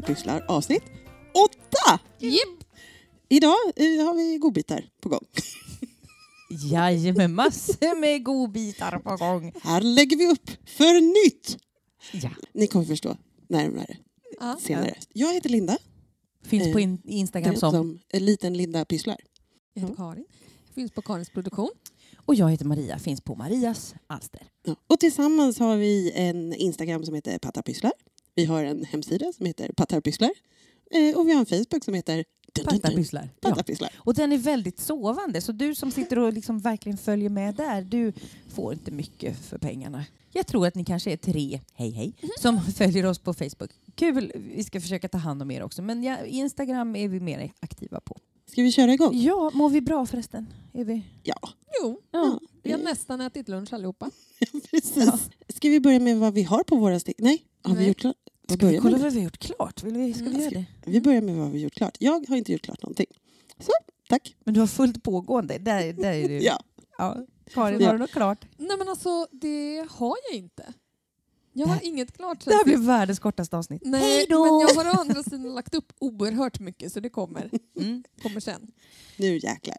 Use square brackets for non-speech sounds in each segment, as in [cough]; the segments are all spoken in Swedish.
Patta Pysslar avsnitt 8! Jipp! Idag eh, har vi godbitar på gång. [laughs] Jajamän, massor med godbitar på gång. Här lägger vi upp för nytt! Ja. Ni kommer förstå närmare Ja. senare. Jag heter Linda, Finns på Eh, in Instagram som, som. en liten Linda Pysslar. Jag heter Karin. Finns på Karins produktion. Och jag heter Maria, finns på Marias alster. Ja. Och tillsammans har vi en Instagram som heter Patta Pysslar. Vi har en hemsida som heter Pattarpysslar. Eh, och vi har en Facebook som heter Pattarpysslar. Ja. Och den är väldigt sovande, så du som sitter och liksom verkligen följer med där, du får inte mycket för pengarna. Jag tror att ni kanske är tre, hej hej, som [laughs] följer oss på Facebook. Kul, vi ska försöka ta hand om er också, men ja, Instagram är vi mer aktiva på. Ska vi köra igång? Ja, mår vi bra förresten? Är vi? Ja, Jo, Ja. vi har nästan ätit lunch allihopa. [laughs] precis. Ska vi börja med vad vi har på våra stick? Nej, har vi Nej. gjort klart? Ska vi börjar kolla med? vad vi har gjort klart? Vill vi, ska vi Mm. göra det? Vi börjar med vad vi gjort klart. Jag har inte gjort klart någonting. Så, tack. Men du har fullt pågående. Där, där är du. [laughs] Ja. Ja. Karin, Ja. har du något klart? Nej men alltså, det har jag inte. Jag har inget klart. Det här blir världens kortaste avsnitt. Nej, men jag har å andra sidan lagt upp oerhört mycket så det kommer, Mm. kommer sen. Nu jäklar.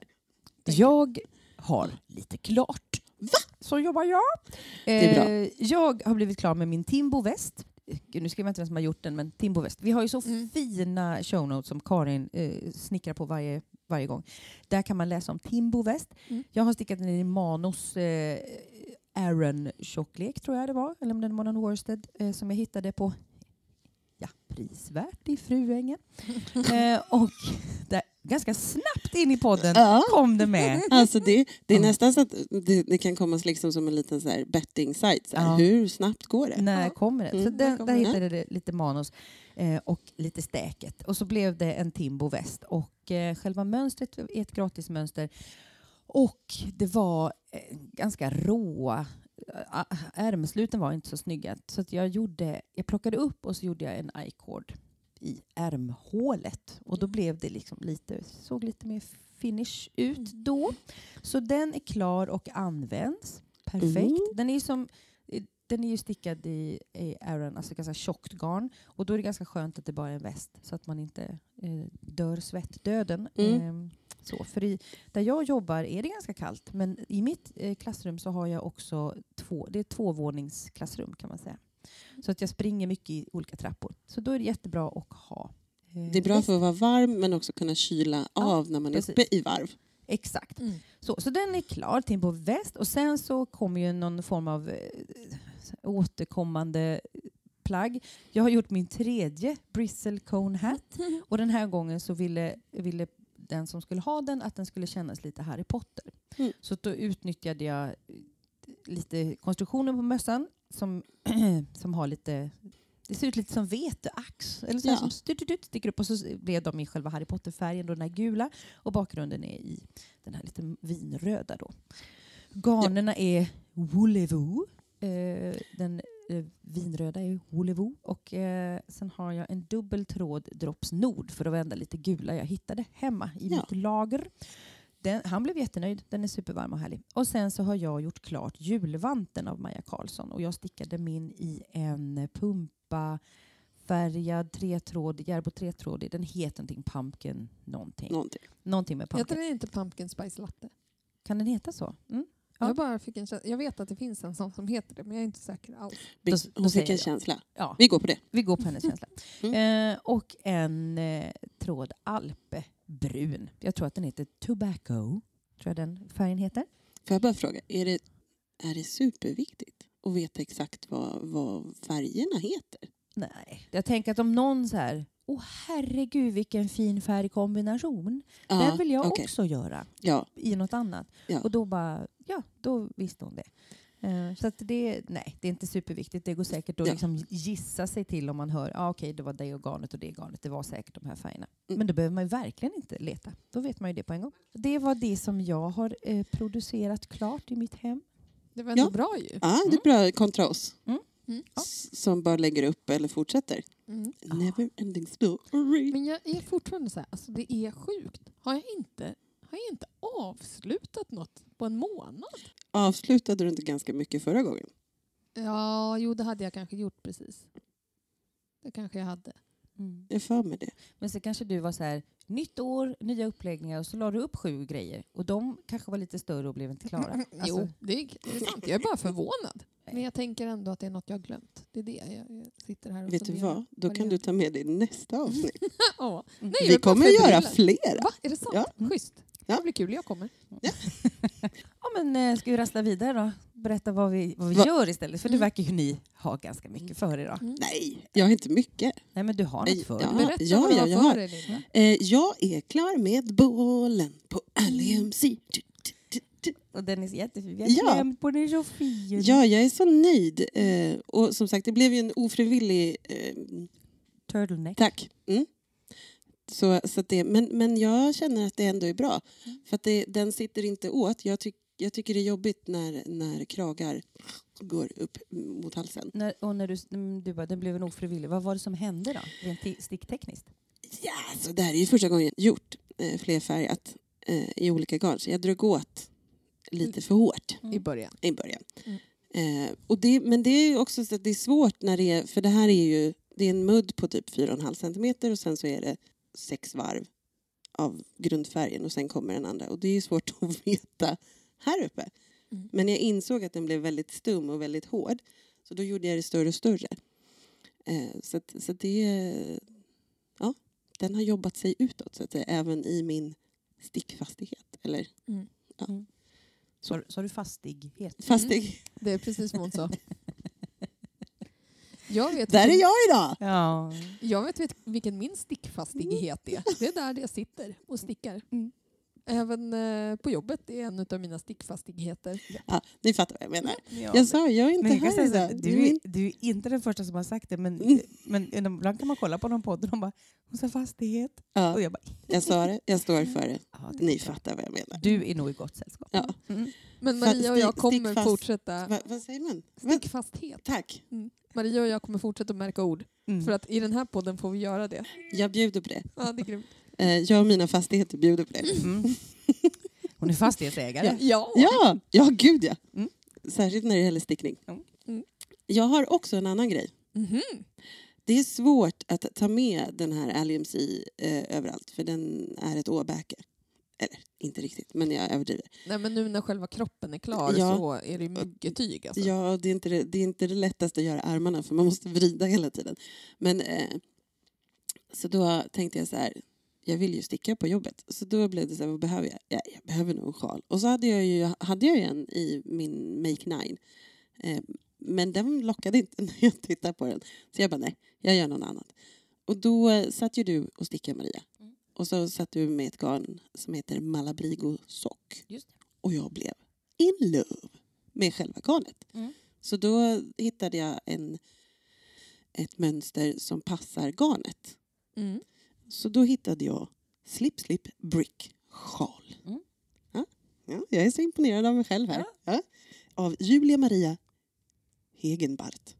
Jag har lite klart. Va? Så jobbar jag. är bra. Eh, jag har blivit klar med min Timbo väst. Nu skriver jag inte vem som har gjort den, men Timbo väst. Vi har ju så Mm. fina show notes som Karin eh, snickrar på varje, varje gång. Där kan man läsa om Timbo väst. Mm. Jag har stickat den i Manos eh, Aaron-tjocklek, tror jag det var. Eller om den var någon worsted eh, som jag hittade på ja, prisvärt i Fruängen. [laughs] eh, och där, ganska snabbt in i podden Ja. kom det med. [laughs] Alltså det, det är nästan så att det, det kan komma liksom som en liten så här betting site. Så här, Ja. Hur snabbt går det? När Ja. kommer det? Så Mm. den, När kommer där hittade det lite manus eh, och lite stäket. Och så blev det en Timbo väst. Och eh, själva mönstret är ett gratismönster. Och det var eh, ganska råa ärmsluten var inte så snygga. Så jag, gjorde, jag plockade upp och så gjorde jag en i-cord i ärmhålet. Och då blev det liksom lite, såg lite mer finish ut då. Så den är klar och används. Perfekt. Mm. Den är som eh, den är ju stickad i, i Aran, alltså ganska tjockt garn. Och då är det ganska skönt att det bara är en väst så att man inte eh, dör svettdöden. Mm. Ehm, så, för i, där jag jobbar är det ganska kallt men i mitt eh, klassrum så har jag också två, det är tvåvåningsklassrum kan man säga. Så att jag springer mycket i olika trappor. Så då är det jättebra att ha. eh, Det är bra väst. för att vara varm men också kunna kyla Ja, av när man är precis. uppe i varv. Exakt. Mm. Så, så den är klar, till på väst. Och sen så kommer ju någon form av eh, återkommande plagg. Jag har gjort min tredje bristle cone hat. [laughs] Och den här gången så ville, ville den som skulle ha den att den skulle kännas lite Harry Potter. Mm. Så då utnyttjade jag eh, lite konstruktionen på mössan som, [clears throat] som har lite det ser ut lite som veteax. Eller så Ja. som styrt, styrt, sticker upp och så blev de i själva Harry Potter-färgen, den här gula. Och bakgrunden är i den här lite vinröda. Då. Garnerna är Woolevoo. Eh, den eh, vinröda är Woolevoo. Och eh, sen har jag en dubbel tråd Drops Nord för att vända lite gula jag hittade hemma i Ja. mitt lager. Den, han blev jättenöjd. Den är supervarm och härlig. Och sen så har jag gjort klart julvanten av Maja Karlsson och jag stickade min i en pumpa färgad tretrådig, Järbo tretrådig. Den heter någonting pumpkin någonting. Någonting. Någonting med Heter pumpkin. det inte pumpkin spice latte? Kan den heta så? Mm. Ja. Jag, bara fick en känsla. jag vet att det finns en sån som heter det men jag är inte säker alls. Då- då Hon fick en jag. känsla. Ja, Vi går på det. vi går på hennes känsla. [laughs] Mm. Eh, och en eh, tråd alpebrun. Jag tror att den heter Tobacco. Tror jag den färgen heter. Får jag bara fråga, är det, är det superviktigt att veta exakt vad, vad färgerna heter? Nej, jag tänker att om någon så här, åh herregud vilken fin färgkombination. Ja, den vill jag okej. också göra Ja, i något annat. Ja. Och då bara, ja, då visste hon det. Eh, Så att det, nej, det är inte superviktigt. Det går säkert att Ja. liksom gissa sig till om man hör, ah, okej, det var det organet och det garnet. Det var säkert de här färgerna. Mm. Men då behöver man ju verkligen inte leta. Då vet man ju det på en gång. Det var det som jag har eh, producerat klart i mitt hem. Det var ändå Ja. bra ju. ja det är bra kontra oss. Mm. Mm. Som bara lägger upp eller fortsätter. Mm. Never ending story. Men jag är fortfarande så här, alltså det är sjukt. Har jag inte, har jag inte avslutat något på en månad? Avslutade du inte ganska mycket förra gången? Ja, jo det hade jag kanske gjort precis. Det kanske jag hade. Mm. Jag får med det. Men så kanske du var så här, nytt år, nya uppläggningar och så la du upp sju grejer och de kanske var lite större och blev inte klara. Alltså, jo, det är, det är sant. Jag är bara förvånad. Men jag tänker ändå att det är något jag har glömt. Det är det jag, sitter här och Vet du vad? Då kan du ta med det i nästa avsnitt. [laughs] Ja. Nej, jag Vi kommer göra förbryllad. flera. Va? Är det sant? Ja. Schysst. Ja. Det blir kul. Jag kommer. [laughs] Ja, men eh, ska vi rassla vidare då? Berätta vad vi, vad vi Va- gör istället. För det Mm. verkar ju ni ha ganska mycket för er. Mm. Nej, jag har inte mycket. Nej, men du har något för ja. Berätta ja, vad du ja, har jag för har. dig. Eh, jag är klar med bålen på LMC. Du, du, du, du. Och den är så jättefin. Vi har Ja. klämt på den så fin. Ja, jag är så nöjd. Eh, och som sagt, det blev ju en ofrivillig... Eh, Turtleneck. tack. Mm. Så, så att det, men, men jag känner att det ändå är bra. För att det, den sitter inte åt. Jag, tyck, jag tycker det är jobbigt när, när kragar går upp mot halsen. När, och när du, mm, du bara, den blev en ofrivillig. Vad var det som hände då? Rent ti- sticktekniskt? Ja, så det här är ju första gången jag gjort eh, flerfärgat eh, i olika garn. Så jag drog åt lite för hårt I början. i början. Mm. Eh, och det, men det är också så att det är svårt när det är, för det här är ju, det är en mudd på typ 4,5 centimeter och sen så är det sex varv av grundfärgen och sen kommer den andra. Och det är ju svårt [laughs] att veta här uppe. Mm. Men jag insåg att den blev väldigt stum och väldigt hård. Så då gjorde jag det större och större. Eh, så att, så att det, ja, den har jobbat sig utåt så att säga, även i min stickfastighet. Eller Så, så har du fastighet. fastig. Det är precis som hon sa. [laughs] Jag vet, Där är jag idag! Ja. jag vet vil- vilken min stickfastighet är. Det är där jag sitter och stickar. Mm. Även eh, på jobbet är en av mina stickfastigheter. Ja, ni fattar vad jag menar. Ja. Jag sa, jag är inte Men jag här idag. du, är, du är inte den första som har sagt det, men, Mm. men ibland kan man kolla på någon podd och de bara “hon sa fastighet” och Ja, jag bara jag sa det, jag står för det. ja, det Ni fattar vad jag menar. Du är nog i gott sällskap. Ja. Mm. Men Maria och jag kommer stickfast- fortsätta... Va, vad säger man? Stickfasthet. Tack, Maria och jag kommer fortsätta märka ord. Mm. För att i den här podden får vi göra det. jag bjuder på det. Ja, det är grymt. Eh, jag och mina fastigheter bjuder på det. Mm. Hon är fastighetsägare. Ja. Ja, ja gud ja. Mm. Särskilt när det gäller stickning. Mm. Mm. Jag har också en annan grej. Mhm. Det är svårt att ta med den här Alliums i eh, överallt för den är ett åbäke. Eller inte riktigt, men jag överdriver. Nej, men nu när själva kroppen är klar Ja. så är det ju mycket tyg. Alltså. Ja, det är, inte det, det är inte det lättaste att göra armarna för man måste vrida hela tiden. Men eh, så då tänkte jag så här, jag vill ju sticka på jobbet. Så då blev det så här, vad behöver jag? Ja, jag behöver nog en sjal. Och så hade jag ju hade jag ju en i min Make Nine. Eh, men den lockade inte [laughs] när jag tittade på den. Så jag bara, nej, jag gör något annat. Och då satt ju du och stickade Maria. Och så satt du med ett garn som heter Malabrigo Sock. Och jag blev in love med själva garnet. Mm. Så då hittade jag en, ett mönster som passar garnet. Mm. Så då hittade jag Slip Slip Brick sjal. Mm. Ja, ja, jag är så imponerad av mig själv här. Ja. Av Julia Maria Hegenbart.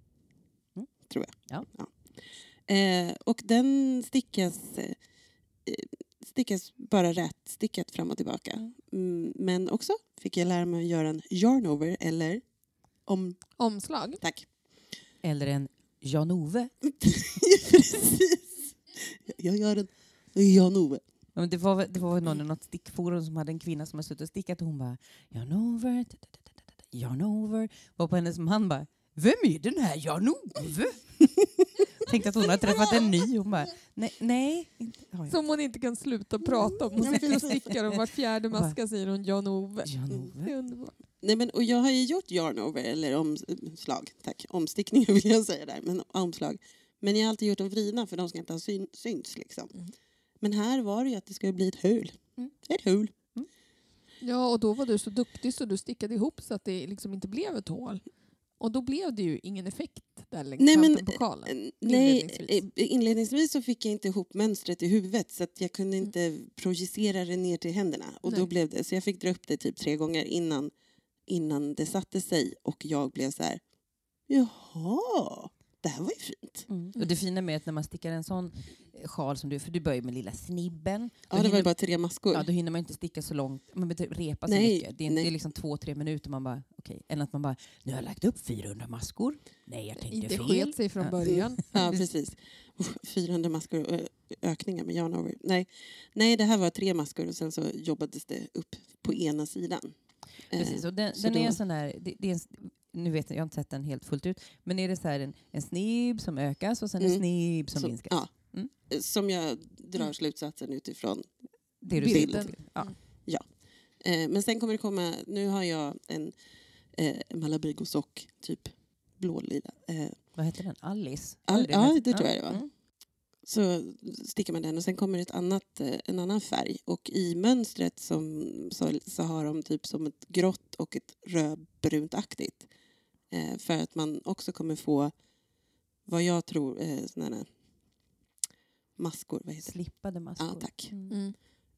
Mm. Tror jag. Ja. Eh, och den stickas, eh, stickas bara rätt stickat fram och tillbaka. Mm. Men också fick jag lära mig att göra en yarn-over eller om... Omslag. Tack. Eller en Jan-Ove. [laughs] Precis. Jag gör en Jan-Ove. Ja, men Det var, väl- det var någon i något stickforum som hade en kvinna som har suttit och stickat och hon bara Jan-Over, Jan-Over. Var på hennes man bara Vem är den här Jan-Ove? [laughs] Tänkte att hon har träffat en ny. Hon bara nej, nej. Inte, har jag. Som hon inte kan sluta prata om. Hon sitter och stickar och vart fjärde maska säger hon Jan-Ove. Jan-Ove. Nej, men, och jag har ju gjort yarn-over, eller omslag. Tack. Omstickning [laughs] vill jag säga där, men omslag. Men jag har alltid gjort dem vridna för de ska inte ha syn, syns. Liksom. Mm. Men här var det ju att det skulle bli ett hul. Mm. Ett hul. Ja, och då var du så duktig så du stickade ihop så att det liksom inte blev ett hål. Och då blev det ju ingen effekt där längs Nej, men, på sjalen. Eh, Nej, Inledningsvis. eh, inledningsvis så fick jag inte ihop mönstret i huvudet så att jag kunde inte projicera det ner till händerna. Och då blev det, så jag fick dra upp det typ tre gånger innan, innan det satte sig och jag blev så här, jaha, det här var ju fint. Mm. Och det fina med att när man stickar en sån sjal som du, för du börjar med lilla snibben. Ja, det var hinner- ju bara tre maskor. Ja, då hinner man inte sticka så långt, man behöver inte repa så Nej, mycket. Det är, inte, det är liksom två, tre minuter man bara, okej. Än att man bara, nu har jag lagt upp 400 maskor. Nej, jag tänkte Inte fel. sket sig från Ja. början. [laughs] Ja, precis. Usch, 400 maskor ökningar med yarn over. Nej. Nej, det här var tre maskor och sen så jobbades det upp på ena sidan. Eh, Precis, och den, så den är då- sån här, det, det är en, nu vet jag, jag har inte sett den helt fullt ut, men är det så här en, en snibb som ökas och sen en Mm. snibb som så- minskas? Ja. Mm. Som jag drar Mm. slutsatsen utifrån. Det du Bilden. ser. Ja. Eh, men sen kommer det komma, nu har jag en eh, Malabrigo sock, typ blålila. Eh, Vad heter den? Alice? Al- ja, det tror jag det var. Mm. så stickar man den och sen kommer ett annat, eh, en annan färg. Och i mönstret som, så, så har de typ som ett grått och ett rödbrunt-aktigt. Eh, för att man också kommer få vad jag tror eh, såna här maskor. Vad heter det? Slippade maskor. Ja, tack. Mm. Mm.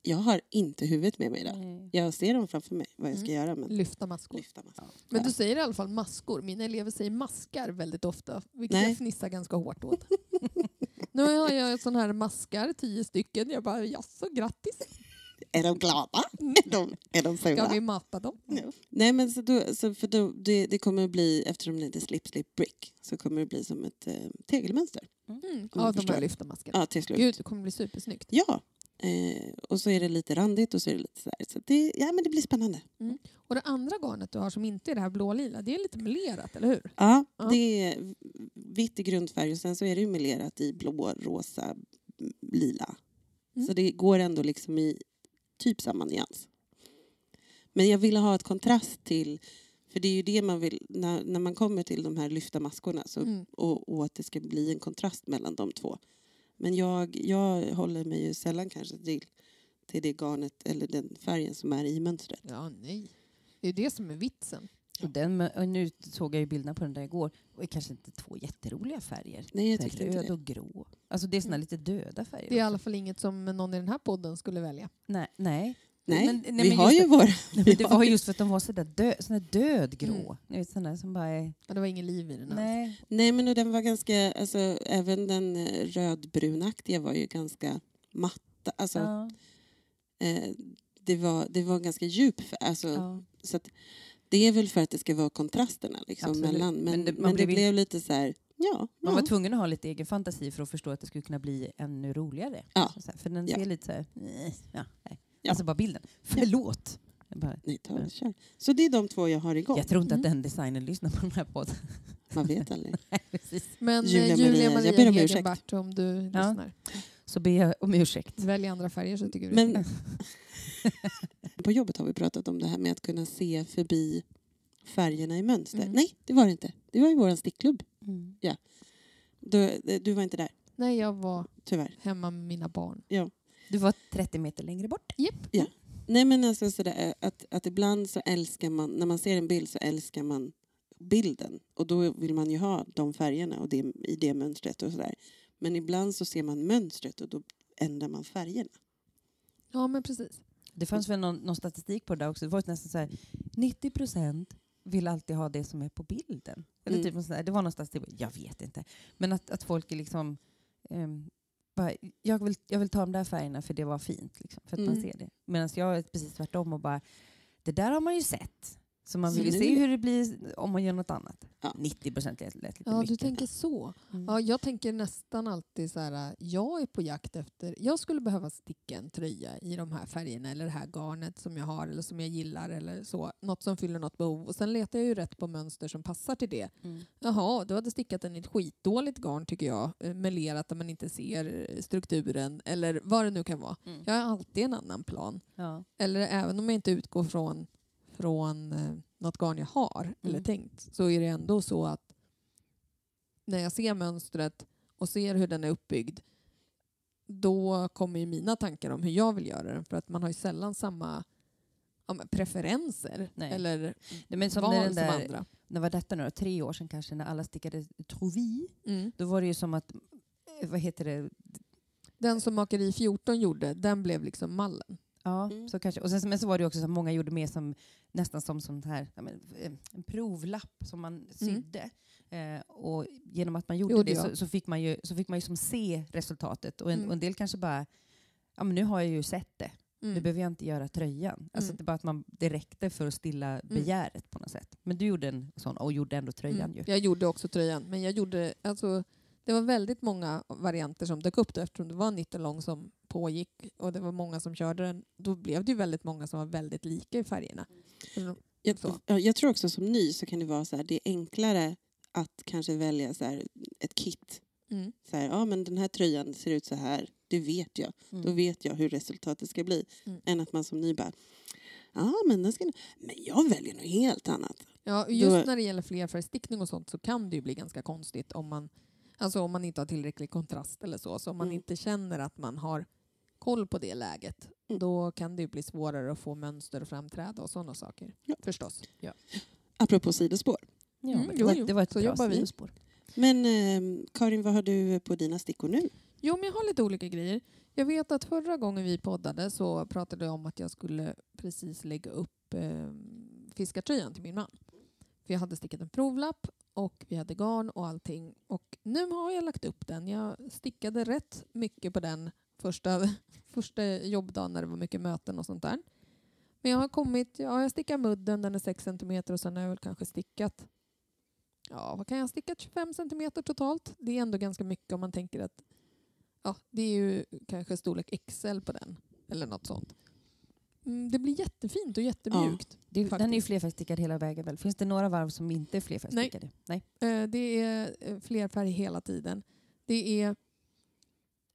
Jag har inte huvudet med mig idag. Nej. Jag ser dem framför mig, vad jag ska Mm. göra. Men Lyfta maskor. lyfta maskor. Men Ja. du säger i alla fall maskor. Mina elever säger maskar väldigt ofta, vilket Nej. jag fnissar ganska hårt åt. [laughs] nu har jag sån här maskar, tio stycken. Jag bara, jaså, grattis. Är de glada? Är de, är de fula? Ska vi mata dem? Ja. Nej men så då, så för då, det, det kommer bli, eftersom det heter slip slip brick, så kommer det bli som ett eh, tegelmönster. Mm. jag Ja, de här lyfta maskarna. Ja, till slut. Gud, det kommer bli supersnyggt. Ja. Eh, och så är det lite randigt och så är det lite så här. Så det, ja, men det blir spännande. Och det andra garnet du har som inte är det här blålila, det är lite melerat, eller hur? Ja, Ja. det är vitt i grundfärg och sen så är det ju melerat i blå, rosa, lila. Mm. Så det går ändå liksom i typ samma nyans. Men jag ville ha ett kontrast till, för det är ju det man vill, när, när man kommer till de här lyfta maskorna så Mm. och, och att det ska bli en kontrast mellan de två. Men jag, jag håller mig ju sällan kanske till, till det garnet eller den färgen som är i mönstret. Ja, nej. Det är det som är vitsen. Och den, och nu såg jag ju bilderna på den där igår. Och det är kanske inte två jätteroliga färger. Nej, jag tyckte inte Röd det. och grå. Alltså det är såna Mm. lite döda färger. Det är i alla fall inget som någon i den här podden skulle välja. Nej, nej. Nej, Men- nej, vi men har ju våra. nej [laughs] det var just för att de var sådär dö, dödgrå. Mm. Ni vet, som bara är... Ja, det var ingen liv i den. Nej. Nej, men den var ganska, alltså även den eh, rödbrunaktiga var ju ganska matta. Alltså, Ja, eh, det, var, det var ganska djup, fär- alltså, ja. så att det är väl för att det ska vara kontrasterna liksom, Absolut. mellan. Men, Men men det- det, man blev lite så här, ja. Man ja. var tvungen att ha lite egen fantasi för att förstå att det skulle kunna bli ännu roligare. Ja. Så här, för den Ja. ser lite så här... nej, Ja, nej. Alltså bara bilden. Förlåt. Bara, Nej, ta och kör. Så det är de två jag har igång. jag tror inte Mm. att den designen lyssnar på den här podden. [laughs] Man vet aldrig. [laughs] Nej. Men Julia Julia, Julia Maria, jag ber om Hegenbart, om du lyssnar. Så ber jag om ursäkt. Välj andra färger så tycker du Men [laughs] på jobbet har vi pratat om det här med att kunna se förbi färgerna i mönster. Mm. Nej, det var det inte. Det var i vår stickklubb. Mm. Du, du var inte där, Nej, jag var tyvärr. hemma med mina barn. Du var 30 meter längre bort. Japp. Nej men alltså sådär, eh, att, att ibland så älskar man, när man ser en bild så älskar man bilden. Och då vill man ju ha de färgerna och det, i det mönstret och sådär. Men ibland så ser man mönstret och då ändrar man färgerna. Ja, men precis. Det fanns väl någon, någon statistik på det där också. Det var nästan så här, 90 procent vill alltid ha det som är på bilden. Eller Mm. typ någon sån där, det var någon statistik, jag vet inte. Men att, att folk är liksom... ehm, bara, jag, vill, jag vill ta de där färgerna för det var fint. Liksom, för att man Mm. ser det. Medan jag är precis tvärtom och bara, det där har man ju sett. Så man Så vill ju nu- se hur det blir om man gör något annat. Ja. 90 procent lät, lät lite Ja, mycket. du tänker så. Mm. Ja, jag tänker nästan alltid så här, jag är på jakt efter, jag skulle behöva sticka en tröja i de här färgerna eller det här garnet som jag har eller som jag gillar eller så. Något som fyller något behov. Och sen letar jag ju rätt på mönster som passar till det. Mm. Jaha, du hade stickat den i ett skitdåligt garn tycker jag. eh, Melerat där man inte ser eh, strukturen eller vad det nu kan vara. Mm. Jag har alltid en annan plan. Ja. Eller även om jag inte utgår från, från eh, något garn jag har eller Mm. tänkt så är det ändå så att när jag ser mönstret och ser hur den är uppbyggd då kommer ju mina tankar om hur jag vill göra den för att man har ju sällan samma ja, preferenser Nej. eller Nej, men som val den som där, andra. när var detta nu? Tre år sedan kanske, när alla stickade Trouvi. Mm. Då var det ju som att, eh, vad heter det, Den som Makeri 14 gjorde, den blev liksom mallen. Ja, Mm. så kanske. Och sen, men så var det också så att många gjorde mer som nästan som sånt här, eh, en provlapp som man sydde. Eh, och genom att man gjorde Gjorde det jag. så, så, fick man ju, så fick man ju som se resultatet. Och en, Mm. och en del kanske bara, ja men nu har jag ju sett det. Nu Mm. behöver jag inte göra tröjan. Alltså Mm. det, är bara att man, det räckte för att stilla begäret på något sätt. Men du gjorde en sån och gjorde ändå tröjan Mm. ju. Jag gjorde också tröjan, men jag gjorde, alltså, det var väldigt många varianter som dök upp då, eftersom det var en 19 lång som pågick och det var många som körde den. Då blev det ju väldigt många som var väldigt lika i färgerna. Så- Jag, jag tror också som ny så kan det vara så här, det är enklare att kanske välja så här, ett kit. Mm. Så här, ja men den här tröjan ser ut så här, det vet jag. Mm. Då vet jag hur resultatet ska bli. Mm. Än att man som ny bara, ja men den ska men jag väljer något helt annat. Ja, just Då- när det gäller flerfärgstickning och sånt så kan det ju bli ganska konstigt om man, alltså om man inte har tillräcklig kontrast eller så. Så om man Mm. inte känner att man har koll på det läget, Mm. då kan det ju bli svårare att få mönster att framträda och sådana saker. Ja. Förstås. Apropå sidospår. Ja, Mm, jo, det, jo. var, det var ett Så bra jobbar vi. sidospår. Men eh, Karin, vad har du på dina stickor nu? Jo, men jag har lite olika grejer. Jag vet att förra gången vi poddade så pratade jag om att jag skulle precis lägga upp eh, fiskartröjan till min man. För jag hade stickat en provlapp och vi hade garn och allting. Och nu har jag lagt upp den. Jag stickade rätt mycket på den första, [laughs] första jobbdagen när det var mycket möten och sånt där. Men jag har kommit, ja, jag stickar mudden, den är 6 cm och sen har jag väl kanske stickat Ja, vad kan jag sticka? stickat? 25 cm totalt. Det är ändå ganska mycket om man tänker att ja, det är ju kanske storlek XL på den. Eller något sånt. Mm, det blir jättefint och jättemjukt. Det, den är ju flerfärgstickad hela vägen väl? Finns det några varv som inte är flerfärgstickade? Nej. Eh, Det är eh, flerfärg hela tiden. Det är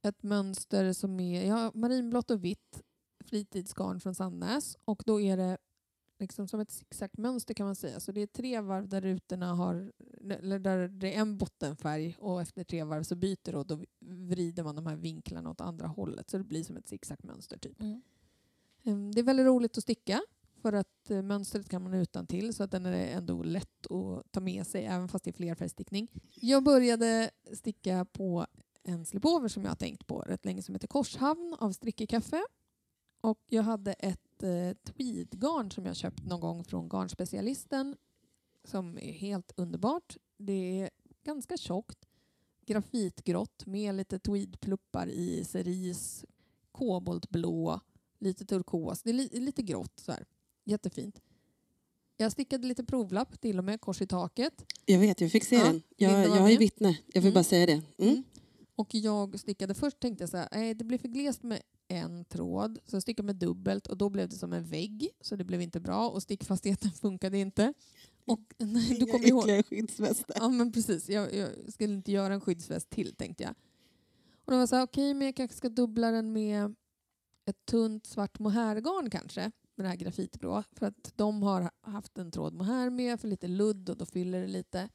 ett mönster som är har marinblått och vitt fritidsgarn från Sandnäs. Och då är det liksom som ett zigzagmönster kan man säga. Så det är tre varv där rutorna har, eller där det är en bottenfärg och efter tre varv så byter och då vrider man de här vinklarna åt andra hållet. Så det blir som ett zigzagmönster typ. Mm. Ehm, det är väldigt roligt att sticka för att eh, mönstret kan man utan till så att den är ändå lätt att ta med sig även fast det är flerfärgstickning. Jag började sticka på en slipover som jag har tänkt på rätt länge som heter Korshavn av Strickekaffe. Och jag hade ett eh, tweedgarn som jag köpt någon gång från Garnspecialisten som är helt underbart. Det är ganska tjockt, grafitgrått med lite tweedpluppar i cerise, koboltblå, lite turkos. Det är li- lite grått så här. Jättefint. Jag stickade lite provlapp till och med, kors i taket. Jag vet, jag fick se Ja, den. Jag, jag är vittne. Jag vill Mm. bara säga det. Mm. Mm. Och jag stickade först tänkte jag så här, nej det blir för glest med en tråd. Så jag stickade med dubbelt och då blev det som en vägg. Så det blev inte bra och stickfastheten [laughs] funkade inte. Och [laughs] du kommer ihåg, skyddsvästar. Ja men precis, jag, jag skulle inte göra en skyddsväst till tänkte jag. Och då var så här, okej men jag kanske ska dubbla den med ett tunt svart mohairgarn kanske. Med det här grafitblå. För att de har haft en tråd mohair med för lite ludd och då fyller det lite.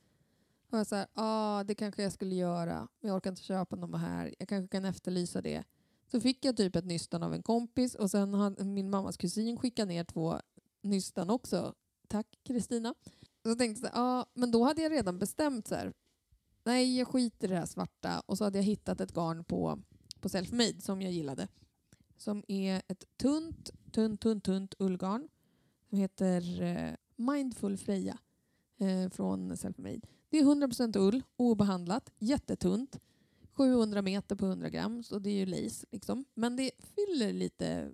Och jag så här, ah, det kanske jag skulle göra. Men jag orkar inte köpa någon mohair. Jag kanske kan efterlysa det. Så fick jag typ ett nystan av en kompis och sen har min mammas kusin skickat ner två nystan också. Tack Kristina. Så tänkte jag så här, ja, men då hade jag redan bestämt så här. Nej, jag skiter i det här svarta. Och så hade jag hittat ett garn på, på Selfmade som jag gillade. Som är ett tunt, tunt, tunt, tunt ullgarn. Som heter eh, Mindful Freja eh, från Selfmade. Det är 100% ull, obehandlat, jättetunt. 700 meter på 100 gram, så det är ju lace. Liksom. Men det fyller lite,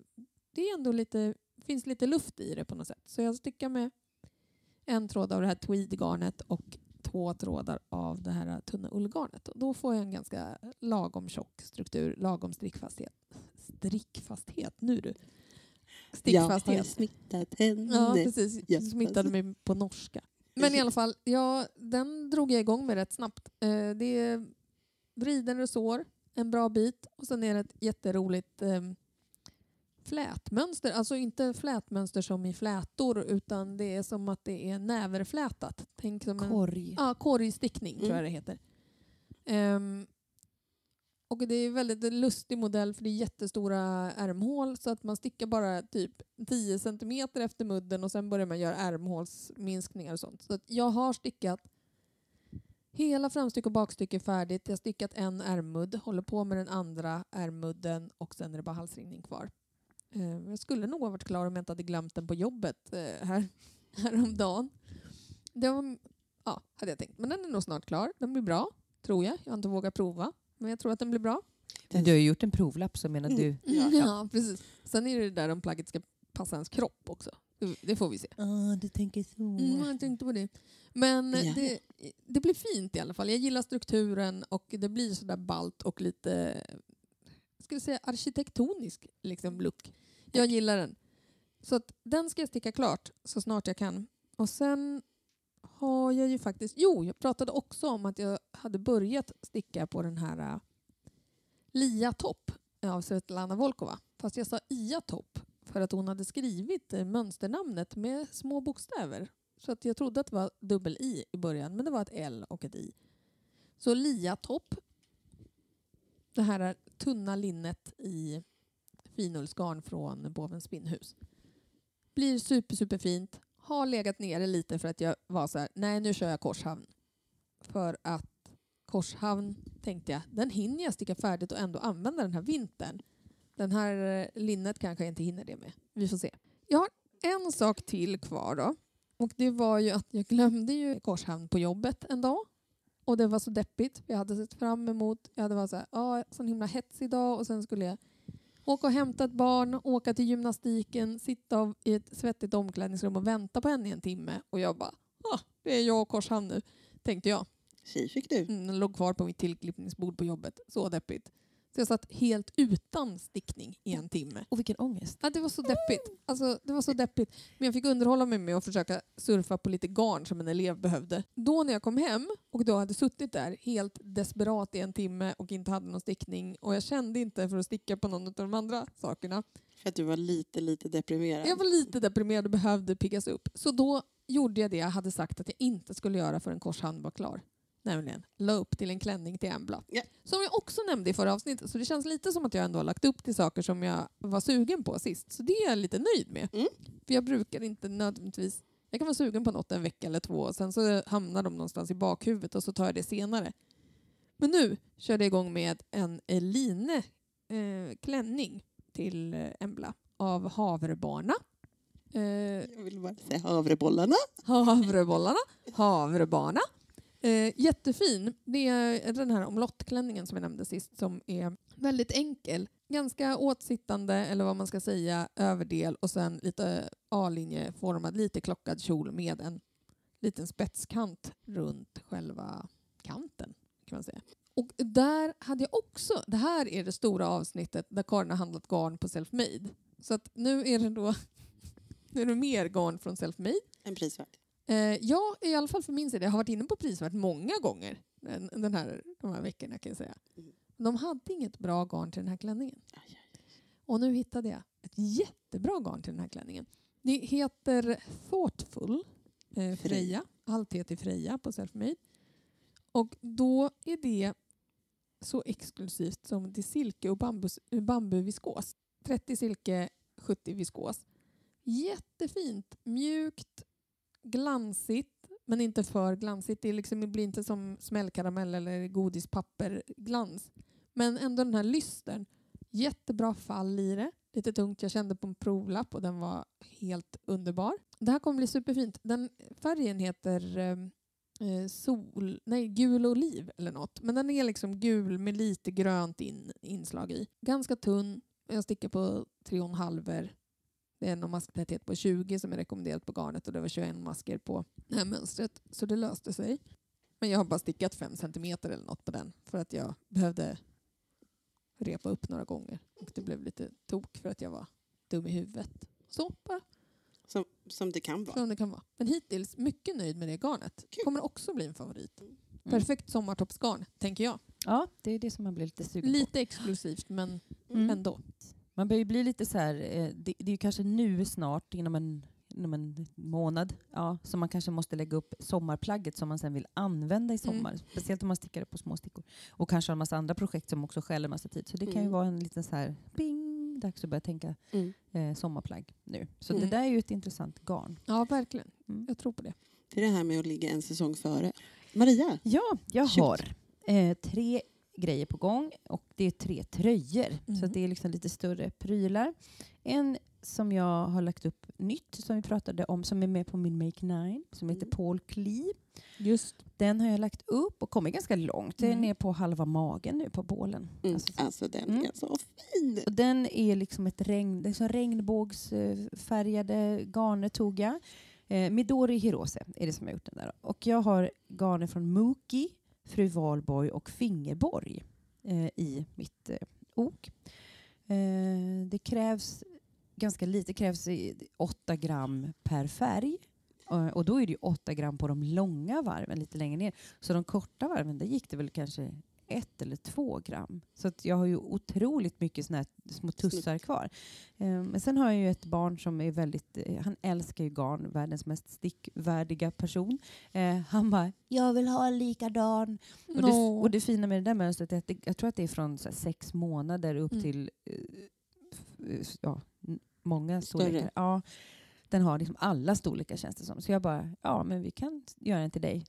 det är ändå lite, finns lite luft i det på något sätt. Så jag stickar med en tråd av det här tweedgarnet och två trådar av det här tunna ullgarnet. Och då får jag en ganska lagom tjock struktur, lagom strickfasthet. Strickfasthet, nu du. Jag har Stickfasthet. smittat henne. Ja, precis. Ja. Smittade mig på norska. Men i alla fall, ja, den drog jag igång med rätt snabbt. Eh, det är vriden resår, en bra bit och sen är det ett jätteroligt eh, flätmönster. Alltså inte flätmönster som i flätor utan det är som att det är näverflätat. Tänk som en Korg. Ja, korgstickning tror Mm. jag det heter. Ehm, och det är en väldigt lustig modell för det är jättestora ärmhål så att man stickar bara typ 10 centimeter efter mudden och sen börjar man göra ärmhålsminskningar och sånt. Så att jag har stickat hela framstycke och bakstycke färdigt. Jag har stickat en ärmmudd, håller på med den andra ärmudden och sen är det bara halsringning kvar. Eh, jag skulle nog ha varit klar om jag inte hade glömt den på jobbet eh, här, [laughs] häromdagen. Det var, ja, hade jag tänkt. Men den är nog snart klar. Den blir bra, tror jag. Jag har inte vågat prova, men jag tror att den blir bra. Men du har ju gjort en provlapp så menar Mm. du... [laughs] Ja, precis. Sen är det där om plagget ska passa ens kropp också. Det, får vi se. Ah, du tänker så. Mm, jag tänkte på det. Men Ja. det, det blir fint i alla fall. Jag gillar strukturen och det blir sådär balt och lite jag skulle säga arkitektonisk liksom, look. Jag gillar den. Så att den ska jag sticka klart så snart jag kan. Och sen har jag ju faktiskt... Jo, jag pratade också om att jag hade börjat sticka på den här uh, Lia Topp av Svetlana Volkova. Fast jag sa Ia Topp för att hon hade skrivit äh, mönsternamnet med små bokstäver. Så att jag trodde att det var dubbel-i i början, men det var ett L och ett I. Så Lia Topp. Det här äh, tunna linnet i finullsgarn från Bovens spinnhus. Blir super, superfint. Har legat nere lite för att jag var så här, nej nu kör jag Korshavn. För att Korshavn tänkte jag, den hinner jag sticka färdigt och ändå använda den här vintern. Den här eh, linnet kanske jag inte hinner det med. Vi får se. Jag har en sak till kvar då. Och det var ju att jag glömde ju Korshamn på jobbet en dag. Och det var så deppigt. Jag hade sett fram emot, jag hade varit så här, ah, sån himla hetsig dag och sen skulle jag åka och hämta ett barn, åka till gymnastiken, sitta i ett svettigt omklädningsrum och vänta på henne i en timme. Och jag bara, ah, det är jag och Korshamn nu, tänkte jag. Tjej fick du. Mm, den låg kvar på mitt tillklippningsbord på jobbet. Så deppigt. Så jag satt helt utan stickning i en timme. Och vilken ångest. Ja, det var så deppigt. Alltså, det var så deppigt. Men jag fick underhålla mig med att försöka surfa på lite garn som en elev behövde. Då när jag kom hem och då hade suttit där helt desperat i en timme och inte hade någon stickning och jag kände inte för att sticka på någon av de andra sakerna. För att du var lite, lite deprimerad. Jag var lite deprimerad och behövde piggas upp. Så då gjorde jag det jag hade sagt att jag inte skulle göra förrän korshand var klar. Nämligen la upp till en klänning till Embla. Ja. Som jag också nämnde i förra avsnittet. Så det känns lite som att jag ändå har lagt upp till saker som jag var sugen på sist. Så det är jag lite nöjd med. Mm. För jag brukar inte nödvändigtvis... Jag kan vara sugen på något en vecka eller två och sen så hamnar de någonstans i bakhuvudet och så tar jag det senare. Men nu körde jag igång med en line eh, klänning till eh, Embla av Havrebarna. Eh, Jag vill bara säga havrebollarna. Havrebollarna, havrebarna. Eh, jättefin. Det är den här omlottklänningen som jag nämnde sist som är väldigt enkel. Ganska åtsittande, eller vad man ska säga, överdel och sen lite A-linjeformad, lite klockad kjol med en liten spetskant runt själva kanten. kan man säga. Och där hade jag också, det här är det stora avsnittet där Karin har handlat garn på Selfmade. Så att nu är det då [laughs] nu är det mer garn från Selfmade. En prisvärd. Eh, jag, i alla fall för min sida, jag har varit inne på prisvärt många gånger den, här, de här veckorna kan jag säga. De hade inget bra garn till den här klänningen. Och nu hittade jag ett jättebra garn till den här klänningen. Det heter Thoughtful eh, Freja. Allt heter Freja på Selfmade. Och då är det så exklusivt som det är silke och bambus, bambuviskos. 30 silke, 70 viskos. Jättefint, mjukt, glansigt men inte för glansigt. Det, liksom, det blir inte som smällkaramell eller godispapperglans. Men ändå den här lystern. Jättebra fall i det. Lite tungt. Jag kände på en provlapp och den var helt underbar. Det här kommer bli superfint. Den färgen heter ehm, eh, sol, nej, gul oliv eller något. Men den är liksom gul med lite grönt in, inslag i. Ganska tunn. Jag stickar på 3,5 det är en masktäthet på 20 som är rekommenderat på garnet och det var 21 masker på det här mönstret. Så det löste sig. Men jag har bara stickat 5 cm eller något på den för att jag behövde repa upp några gånger. Och det blev lite tok för att jag var dum i huvudet. Så bara Som, som det kan vara. som det kan vara. Men hittills mycket nöjd med det garnet. Kul. Kommer också bli en favorit. Mm. Perfekt sommartoppsgarn, tänker jag. Ja, det är det som man blir lite sugen på. Lite exklusivt men Mm. ändå. Man börjar ju bli lite så här, eh, det, det är ju kanske nu snart, inom en, inom en månad, ja, som man kanske måste lägga upp sommarplagget som man sen vill använda i sommar. Speciellt om man stickar det på små stickor. Och kanske har en massa andra projekt som också stjäl en massa tid. Så det kan ju Mm. vara en liten så här, bing, dags att börja tänka Mm. eh, sommarplagg nu. Så Mm. det där är ju ett intressant garn. Ja, verkligen. Mm. Jag tror på det. Det är det här med att ligga en säsong före. Maria, Ja, jag Shoot. har eh, tre grejer på gång och det är tre tröjor. Så Mhm. att det är liksom lite större prylar. En som jag har lagt upp nytt, som vi pratade om, som är med på min Make Nine, som heter Mm. Paul Klee. Just. Den har jag lagt upp och kommit ganska långt. Den Mm. är på halva magen nu på bålen. Mm. Alltså, Alltså, den Mm. är så fin. och den är liksom ett regn, det är så regnbågsfärgade garner tog jag. Eh, Midori Hirose är det som har gjort den där. Och jag har garner från Muki, Fru Valborg och Fingerborg eh, i mitt eh, ok. Eh, det krävs ganska lite, det krävs 8 gram per färg. Eh, och då är det ju 8 gram på de långa varven lite längre ner. Så de korta varven, där gick det väl kanske ett eller två gram. Så att jag har ju otroligt mycket såna här små tussar kvar. Eh, Men sen har jag ju ett barn som är väldigt, eh, han älskar ju garn, världens mest stickvärdiga person. Eh, Han bara, jag vill ha en likadan. Och, det, och det fina med det där mönstret är att det, jag tror att det är från här, sex månader upp Mm. till eh, ja, många Större. storlekar. Ja, den har liksom alla storlekar känns det som. Så jag bara, ja men vi kan göra den till dig.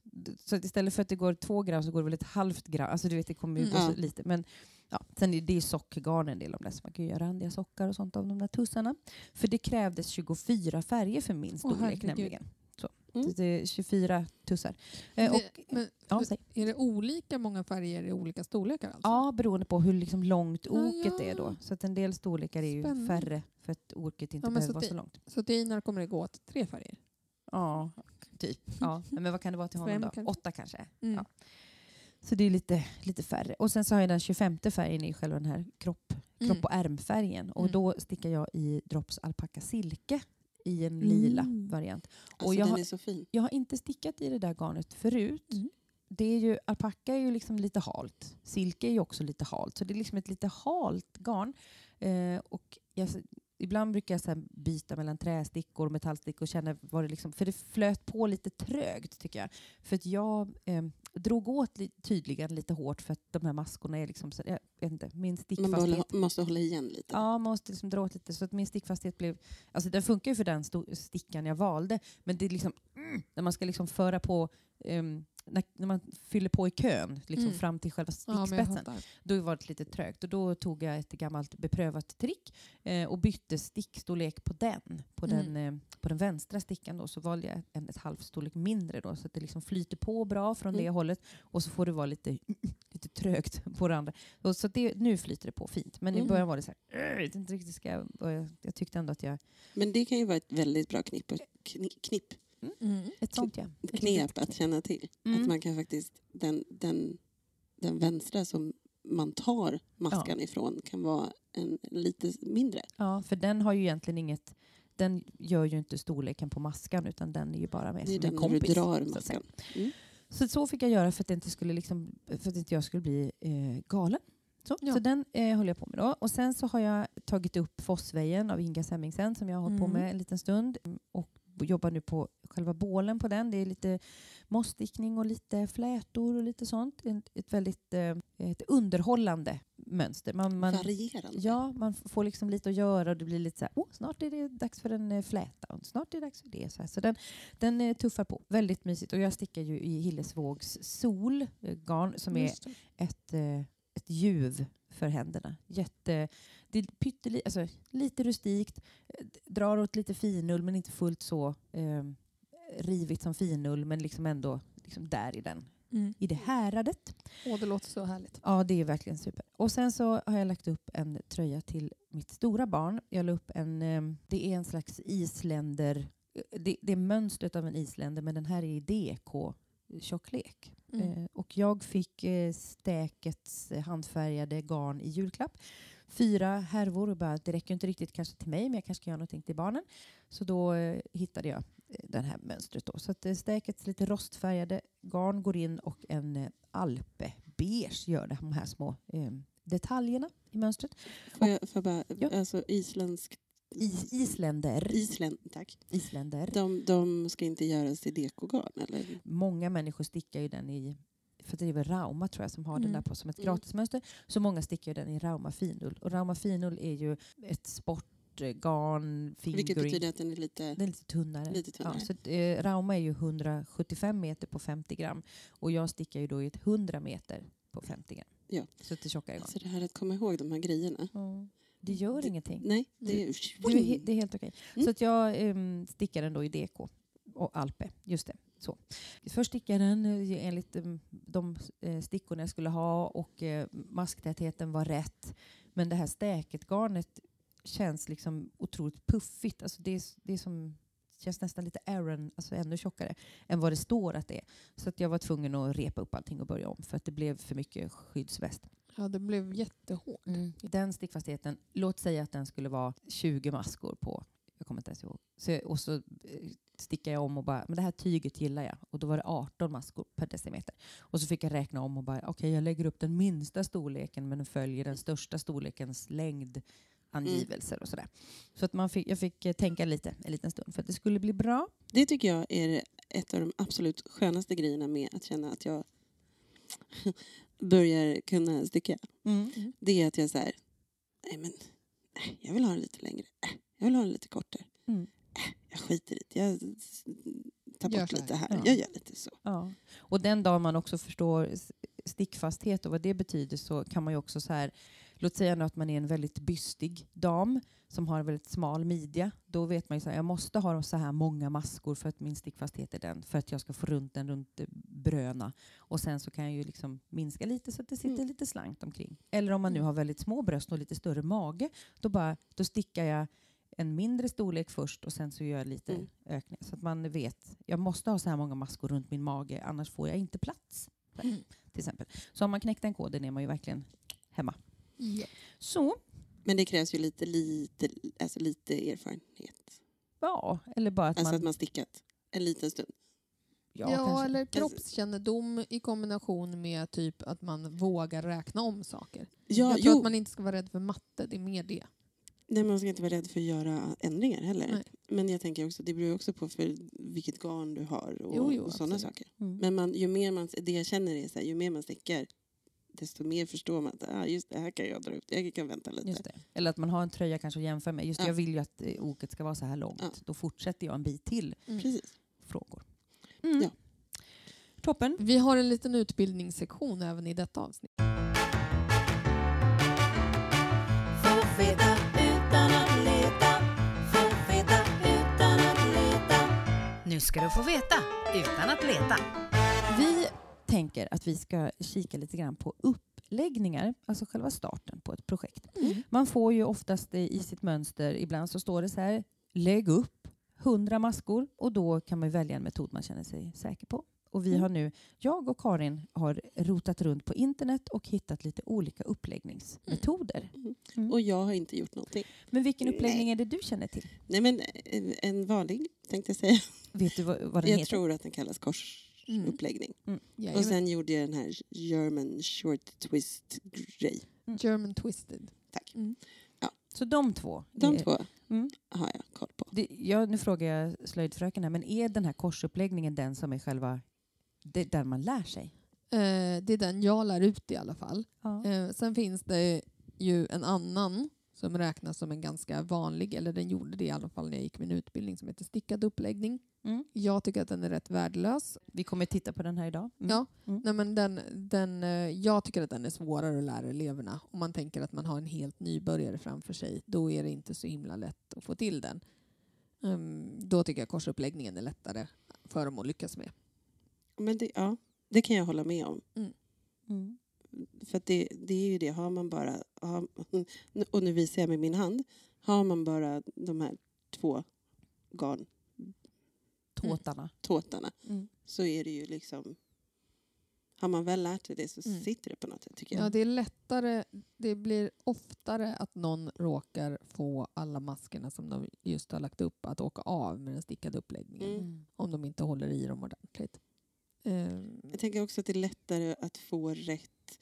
Så istället för att det går två gram så går det väl ett halvt gram. Alltså du vet det kommer ju Mm. gå Ja. så lite. Men ja, sen är det ju sockgarn en del om det. Så man kan göra randiga sockar och sånt av de där tussarna. För det krävdes 24 färger för min storlek herregud. nämligen. Så. Mm. Så det är 24 tussar. Eh, och, men, ja, är det olika många färger i olika storlekar? Alltså? Ja, beroende på hur liksom långt Ja, oket ja. är då. Så att en del storlekar är ju Spännande. färre för att oket inte Ja, behöver så vara så långt. Så till Einar kommer det gå åt tre färger? Ja, typ. Ja. [laughs] Men vad kan det vara till honom Fem då? kanske? Åtta kanske? Mm. Ja. Så det är lite, lite färre. Och sen så har jag den 25 färgen i själva den här kropp, Mm. kropp och ärmfärgen. Och Mm. då stickar jag i Drops alpacka silke i en lila Mm. variant. Alltså, jag den har- är så fin. Jag har inte stickat i det där garnet förut. Mm. Det är ju, alpacka är ju liksom lite halt. Silke är ju också lite halt. Så det är liksom ett lite halt garn. Eh, och jag, ibland brukar jag så byta mellan trästickor och metallstickor och känna vad det liksom, för det flöt på lite trögt tycker jag. För att jag eh, drog åt li, tydligen lite hårt för att de här maskorna är liksom, så, jag vet inte, min Man stickfasthet behåller, måste hålla igen lite. Ja, man måste liksom dra åt lite så att min stickfasthet blev... Alltså den funkar ju för den stickan jag valde, men det är liksom mm, när man ska liksom föra på ehm, när, när man fyller på i kön liksom Mm. fram till själva Ja, stickspetsen, fattar. då var det lite trögt. Och då tog jag ett gammalt beprövat trick eh, och bytte stickstorlek på den. På, Mm. den, eh, på den vänstra stickan då, så valde jag en ett halvstorlek mindre då, så att det liksom flyter på bra från det Mm. hållet. Och så får det vara lite, [clears throat] lite trögt [laughs] på det andra. Och så det, nu flyter det på fint. Men i Mm. början var det så här, "Åh, jag inte riktigt ska jag, jag, tyckte ändå att jag... Men det kan ju vara ett väldigt bra knipp, kni- knipp Mm. Ett sånt ja. ett knep att känna till. Mm. Att man kan faktiskt, den, den, den vänstra som man tar maskan ifrån kan vara en lite mindre. Ja, för den har ju egentligen inget... Den gör ju inte storleken på maskan utan den är ju bara med Det är som den en du kompis. drar så att säga. maskan. Mm. Så så fick jag göra för att, det inte skulle liksom, för att inte jag skulle bli eh, galen. Så, Ja. så den eh, håller jag på med då. Och sen så har jag tagit upp Fossvejen av Inga Semmingsen som jag har hållit på Mm. med en liten stund. Och jobbar nu på själva bålen på den. Det är lite mossstickning och lite flätor och lite sånt. Ett, väldigt eh, ett underhållande mönster. Man, man, Varierande. Ja, man får liksom lite att göra och det blir lite så här, oh, snart är det dags för en eh, fläta och snart är det dags för det. Så, här. så den, den eh, tuffar på. Väldigt mysigt. Och jag stickar ju i Hillesvågs sol, eh, garn, som är ett, ett ljuv för händerna. Jätte, det är pytteli, alltså, lite rustikt, drar åt lite finull men inte fullt så eh, rivigt som finull men liksom ändå liksom där i den Mm. i det häradet. Åh, det låter så härligt. Ja, det är verkligen super. Och sen så har jag lagt upp en tröja till mitt stora barn. Jag la upp en, eh, det är en slags isländer, det, det är mönstret av en isländer men den här är i DK-tjocklek. Mm. Eh, och jag fick eh, Stäkets eh, handfärgade garn i julklapp. Fyra härvor och bara, det räcker inte riktigt kanske till mig men jag kanske ska göra någonting till barnen. Så då eh, hittade jag eh, det här mönstret. Då. Så att eh, Stäkets lite rostfärgade garn går in och en eh, alpebeige gör de här små eh, detaljerna i mönstret. Får jag, får jag bara, Ja. alltså isländsk... Is, isländer. Isländ, tack. isländer. De, de ska inte göras i dekogarn eller? Många människor stickar ju den i för det är väl Rauma tror jag som har den Mm. där på som ett Mm. gratismönster. Så många stickar ju den i Rauma finull. Och Rauma finull är ju ett sportgarn, Vilket fingering. betyder att den är lite... Den är lite tunnare. Lite tunnare. Ja, så att, eh, Rauma är ju 175 meter på 50 gram och jag stickar ju då i ett 100 meter på 50 gram. Ja. Så det tjockare garn. Alltså det här att komma ihåg de här grejerna. Ja. Det gör Det- ingenting. Nej, det är... Det är, he- det är helt okej. Mm. Så att jag um, stickar den då i DK och Alpe. Just det. Så. Först den eh, enligt em, de eh, stickorna jag skulle ha och eh, masktätheten var rätt. Men det här stäket-garnet känns liksom otroligt puffigt. Alltså det, är, det är som, känns nästan lite Aran, alltså ännu tjockare än vad det står att det är. Så att jag var tvungen att repa upp allting och börja om för att det blev för mycket skyddsväst. Ja, det blev jättehårt. Den stickfastheten, låt säga att den skulle vara 20 maskor på, jag kommer inte ens ihåg. Så, och så eh, stickar jag om och bara, men det här tyget gillar jag. Och då var det 18 maskor per decimeter. Och så fick jag räkna om och bara, okej jag lägger upp den minsta storleken men den följer den största storlekens längdangivelser och sådär. Så att man fick, jag fick eh, tänka lite en liten stund för att det skulle bli bra. Det tycker jag är ett av de absolut skönaste grejerna med att känna att jag börjar kunna sticka. Det är att jag så här, nej men, nej, jag vill ha den lite längre. Äh, Jag vill ha den lite kortare. Mm. Äh, Jag skiter i det. Jag tar Gör bort här. lite här. Ja. Jag gör lite så. Ja. Och den dag man också förstår stickfasthet och vad det betyder så kan man ju också så här, låt säga nu att man är en väldigt bystig dam som har en väldigt smal midja. Då vet man ju här, jag måste ha så här många maskor för att min stickfasthet är den, för att jag ska få runt den runt bröna. Och sen så kan jag ju liksom minska lite så att det sitter Mm. lite slankt omkring. Eller om man nu Mm. har väldigt små bröst och lite större mage, då, bara, då stickar jag en mindre storlek först och sen så gör jag lite Mm. ökning. Så att man vet, jag måste ha så här många maskor runt min mage, annars får jag inte plats. Här, Mm. Till exempel. Så om man knäckt den koden är man ju verkligen hemma. Ja. Så, Men det krävs ju lite, lite, alltså lite erfarenhet. ja, eller bara att Alltså man... att man stickat en liten stund. ja, Ja, eller kroppskännedom i kombination med typ att man vågar räkna om saker. Ja, jag tror jo. att man inte ska vara rädd för matte, det är mer det. Nej, man ska inte vara rädd för att göra ändringar heller. Nej. Men jag tänker också, det beror också på för vilket garn du har och, Jo, jo, och sådana saker. Mm. Men man, ju mer man, det jag känner är så här, ju mer man stickar desto mer förstår man att ah, just det här kan jag dra ut, jag kan vänta lite. Just det. Eller att man har en tröja kanske att jämföra med. Just Ja. jag vill ju att eh, oket ska vara så här långt. Ja. Då fortsätter jag en bit till Mm. Precis. frågor. Mm. Ja. Toppen. Vi har en liten utbildningssektion även i detta avsnitt. Nu ska du få veta utan att leta. Tänker att vi ska kika lite grann på uppläggningar, alltså själva starten på ett projekt. Man får ju oftast i sitt mönster, ibland så står det så här, lägg upp 100 maskor och då kan man välja en metod man känner sig säker på. Och vi Mm. har nu, jag och Karin har rotat runt på internet och hittat lite olika uppläggningsmetoder. Mm. Och jag har inte gjort någonting. Men vilken Nej. uppläggning är det du känner till? Nej men en vanlig tänkte jag säga. Vet du vad, vad den Jag heter? tror att den kallas korsuppläggning. Och Jajamän. sen gjorde jag den här German short twist grej. German twisted. Tack. Mm. Så de två? De är- två Mm. har jag koll på. Det, ja, nu frågar jag slöjdfröken här, men är den här korsuppläggningen den som är själva, det, där man lär sig? Eh, det är den jag lär ut i alla fall. Ja. Eh, sen finns det ju en annan som räknas som en ganska vanlig, eller den gjorde det i alla fall när jag gick min utbildning, som heter stickad uppläggning. Mm. Jag tycker att den är rätt värdelös. Vi kommer titta på den här idag. Mm. Ja, Mm. Nej, men den, den, eh, jag tycker att den är svårare att lära eleverna. Om man tänker att man har en helt nybörjare framför sig, då är det inte så himla lätt att få till den. Ehm, då tycker jag korsuppläggningen är lättare för dem att lyckas med. Men det, ja, det kan jag hålla med om. Mm. För att det, det är ju det, har man bara, har, och nu visar jag med min hand, har man bara de här två garntåtarna [laughs] Tåtarna. Mm. så är det ju liksom, har man väl lärt sig det så Mm. sitter det på något sätt tycker jag. Ja, det är lättare, det blir oftare att någon råkar få alla maskerna som de just har lagt upp att åka av med den stickade uppläggningen. Mm. Om de inte håller i dem ordentligt. Ehm, Jag tänker också att det är lättare att få rätt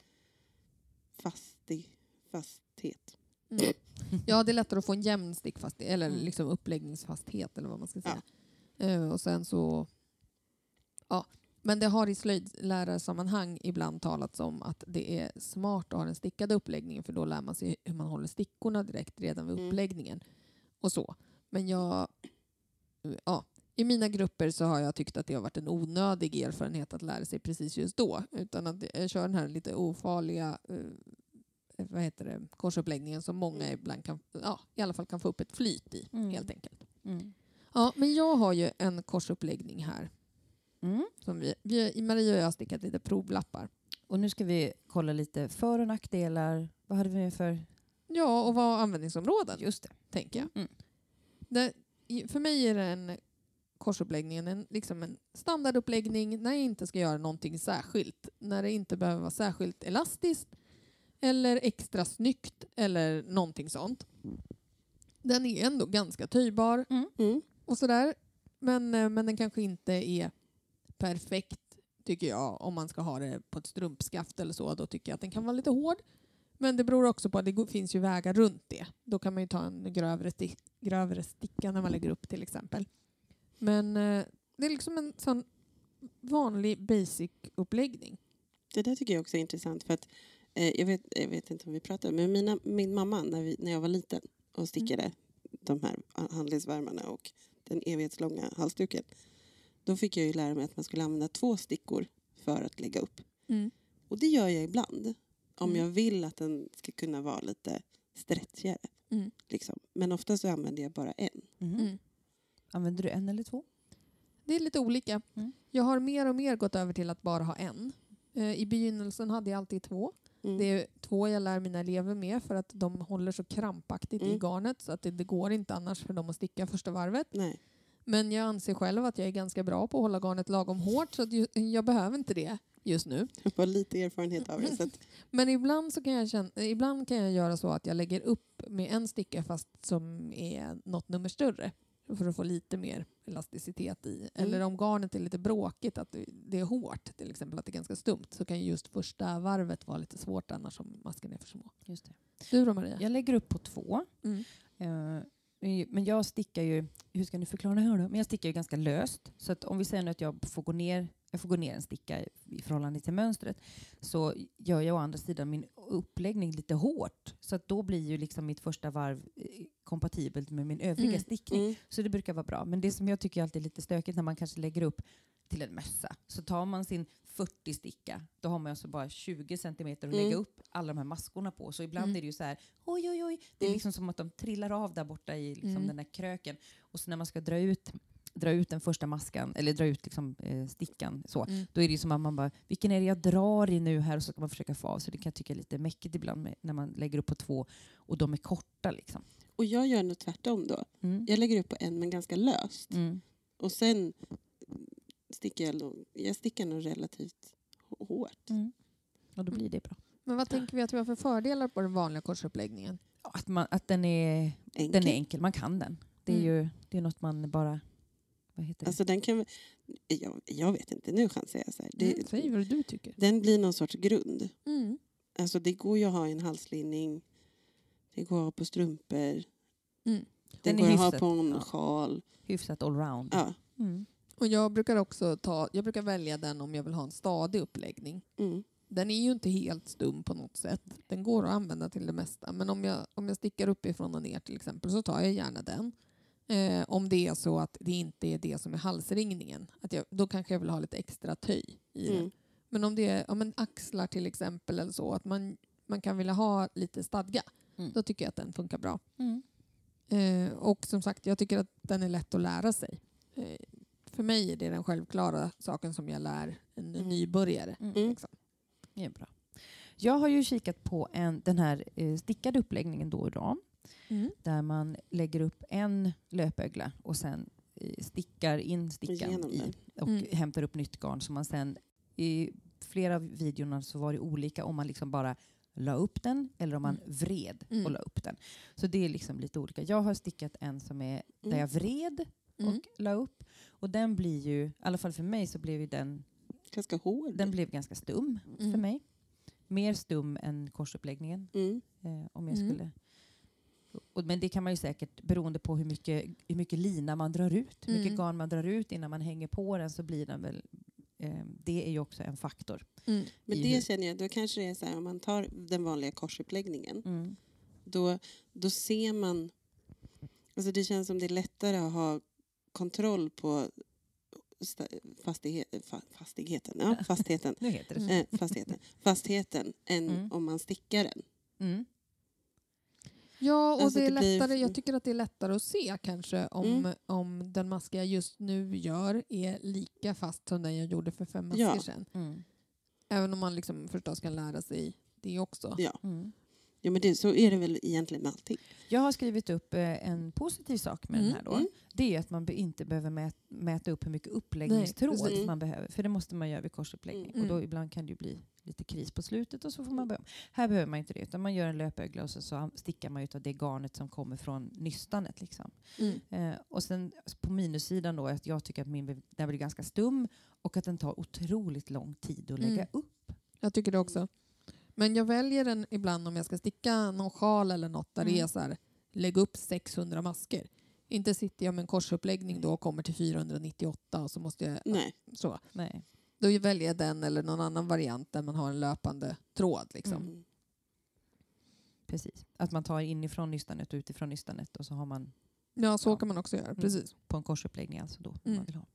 fasti, fasthet. Mm. Ja, det är lättare att få en jämn stickfasthet, eller liksom uppläggningsfasthet eller vad man ska säga. Eh, och sen så... Ja. Men det har i slöjdlärarsammanhang ibland talats om att det är smart att ha den stickade uppläggningen för då lär man sig hur man håller stickorna direkt redan vid Mm. uppläggningen. Och så. Men jag... Ja, I mina grupper så har jag tyckt att det har varit en onödig erfarenhet att lära sig precis just då. Utan att jag kör den här lite ofarliga eh, vad heter det, korsuppläggningen som många ibland kan, ja, i alla fall kan få upp ett flyt i. Mm. helt enkelt. Mm. Ja, men jag har ju en korsuppläggning här. Mm. Som vi, vi, Maria och jag har stickat lite provlappar. Och nu ska vi kolla lite för och nackdelar. Vad hade vi med för... Ja, och vad användningsområden, Just det. tänker jag. Mm. Det, för mig är det en korsuppläggningen en, liksom en standarduppläggning när jag inte ska göra någonting särskilt. När det inte behöver vara särskilt elastiskt eller extra snyggt eller någonting sånt. Den är ändå ganska töjbar Mm. Och sådär. Men, eh, men den kanske inte är perfekt tycker jag om man ska ha det på ett strumpskaft eller så. Då tycker jag att den kan vara lite hård. Men det beror också på att det finns ju vägar runt det. Då kan man ju ta en grövre, sti- grövre sticka när man lägger upp till exempel. Men eh, det är liksom en sån vanlig basic-uppläggning. Det där tycker jag också är intressant. för att eh, jag, vet, jag vet inte om vi pratade men mina, min mamma när, vi, när jag var liten och stickade de här handledsvärmarna och den evighetslånga halsduken. Då fick jag ju lära mig att man skulle använda två stickor för att lägga upp. Och det gör jag ibland. Om Mm. jag vill att den ska kunna vara lite stretchigare. Mm. Liksom. Men ofta så använder jag bara en. Mhm. Mm. Använder du en eller två? Det är lite olika. Mm. Jag har mer och mer gått över till att bara ha en. Eh, I begynnelsen hade jag alltid två. Mm. Det är två jag lär mina elever med för att de håller så krampaktigt i Mm. garnet så att det, det går inte annars för dem att sticka första varvet. Nej. Men jag anser själv att jag är ganska bra på att hålla garnet lagom hårt så att ju, jag behöver inte det just nu. [laughs] Jag har lite erfarenhet av det. Så att, [laughs] Men ibland, så kan jag känna, ibland kan jag göra så att jag lägger upp med en sticka fast som är något nummer större för att få lite mer elasticitet i. Eller om garnet är lite bråkigt, att det- är hårt, till exempel att det är ganska stumt, så kan just första varvet vara lite svårt annars om masken är för små. Just det. Du då Maria? Jag lägger upp på två. Mm. Eh, men jag stickar ju, hur ska ni förklara det här då? Men jag stickar ju ganska löst. Så att om vi säger nu att jag får gå ner, jag får gå ner en sticka i, förhållande till mönstret så gör jag å andra sidan min uppläggning lite hårt. Så att då blir ju liksom mitt första varv eh, kompatibelt med min övriga Mm. stickning. mm. Så det brukar vara bra. Men det som jag tycker alltid är lite stökigt när man kanske lägger upp till en mössa så tar man sin 40 sticka, då har man alltså bara 20 centimeter att Mm. lägga upp alla de här maskorna på. Så ibland Mm. är det ju så här, oj oj oj, det är Mm. liksom som att de trillar av där borta i liksom Mm. den där kröken. Och så när man ska dra ut dra ut den första maskan, eller dra ut liksom, eh, stickan, så, Mm. då är det ju som att man bara, vilken är det jag drar i nu här? Och så ska man försöka få av. Så det kan jag tycka är lite mäckigt ibland med, när man lägger upp på två och de är korta. Liksom. Och jag gör nog tvärtom då. Mm. Jag lägger upp på en men ganska löst. Mm. Och sen stickar jag, nog- jag stickar nog relativt hå- hårt. Mm. Och då blir det bra. Men vad tänker vi att vi har för fördelar på den vanliga korsuppläggningen? Att, man, att den, är, Enkel. den är enkel, man kan den. Det är Mm. ju det är något man bara... Vad heter det? Alltså den kan, jag, jag vet inte, nu chansar jag så här. Det, Mm, säg vad du tycker. Den blir någon sorts grund. Mm. Alltså det går ju att ha i en halslinning. Det går att ha på strumpor. Mm. Den, går att ha hyfsat, på en ja. sjal. Hyfsat allround. Ja. Mm. Och jag brukar också ta, jag brukar välja den om jag vill ha en stadig uppläggning. Mm. Den är ju inte helt stum på något sätt. Den går att använda till det mesta. Men om jag, om jag stickar uppifrån och ner till exempel så tar jag gärna den. Eh, om det är så att det inte är det som är halsringningen. Att jag, då kanske jag vill ha lite extra töj i. Mm. Men om det är ja, men axlar till exempel eller så, att man, man kan vilja ha lite stadga, Mm. då tycker jag att den funkar bra. Mm. Eh, och som sagt, jag tycker att den är lätt att lära sig. Eh, för mig är det den självklara saken som jag lär en Mm. nybörjare. Mm. Liksom. Det är bra. Jag har ju kikat på en, den här eh, stickade uppläggningen då och då. Mm. Där man lägger upp en löpögla och sen eh, stickar in stickan Igenom i och Mm. hämtar upp nytt garn. Så man sen, I flera av videorna så var det olika om man liksom bara la upp den eller om man Mm. vred Mm. och la upp den. Så det är liksom lite olika. Jag har stickat en som är där Mm. jag vred Mm. och la upp. Och den blir ju, i alla fall för mig så blev ju den, Ganska hård. den blev ganska stum för Mm. mig. Mer stum än korsuppläggningen. Mm. Eh, om jag Mm. skulle... Och, men det kan man ju säkert, beroende på hur mycket, hur mycket lina man drar ut, hur mycket Mm. garn man drar ut innan man hänger på den så blir den väl... Eh, det är ju också en faktor. Mm. Men det hur- känner jag, då kanske det är så här om man tar den vanliga korsuppläggningen. Mm. Då, då ser man... Alltså det känns som det är lättare att ha kontroll på fastighet, fa, fastigheten, ja, [laughs] fastigheten, eh, fastigheten, fastigheten än Mm. om man stickar den. Mm. Ja, och Alltså, det är det blir- lättare, jag tycker att det är lättare att se kanske om, Mm. om den mask jag just nu gör är lika fast som den jag gjorde för fem masker Ja. sedan. Mm. Även om man liksom förstås kan lära sig det också. Ja. Mm. Ja, men det, så är det väl egentligen med allting. Jag har skrivit upp eh, en positiv sak med Mm, den här. Då. mm. Det är att man be- inte behöver mät, mäta upp hur mycket uppläggningstråd precis. man behöver. För det måste man göra vid korsuppläggning. Mm. Och då ibland kan det ju bli lite kris på slutet och så får man börja. Här behöver man inte det. Utan man gör en löpögla och så, så stickar man utav det garnet som kommer från nystanet. Liksom. Mm. Eh, och sen på minussidan då att jag tycker att min blir- den blir ganska stum och att den tar otroligt lång tid att lägga Mm. upp. Jag tycker det också. Men jag väljer den ibland om jag ska sticka någon sjal eller något där det Mm. är så här, lägg upp 600 masker. Inte sitter jag med en korsuppläggning då och kommer till 498 och så måste jag... Nej. Så. Nej. Då väljer jag den eller någon annan variant där man har en löpande tråd. Liksom. Mm. Precis. Att man tar inifrån nystanet och utifrån nystanet och så har man Ja, så Ja. kan man också göra. Mm. Precis. på en korsuppläggning alltså då. om Mm. Man vill ha.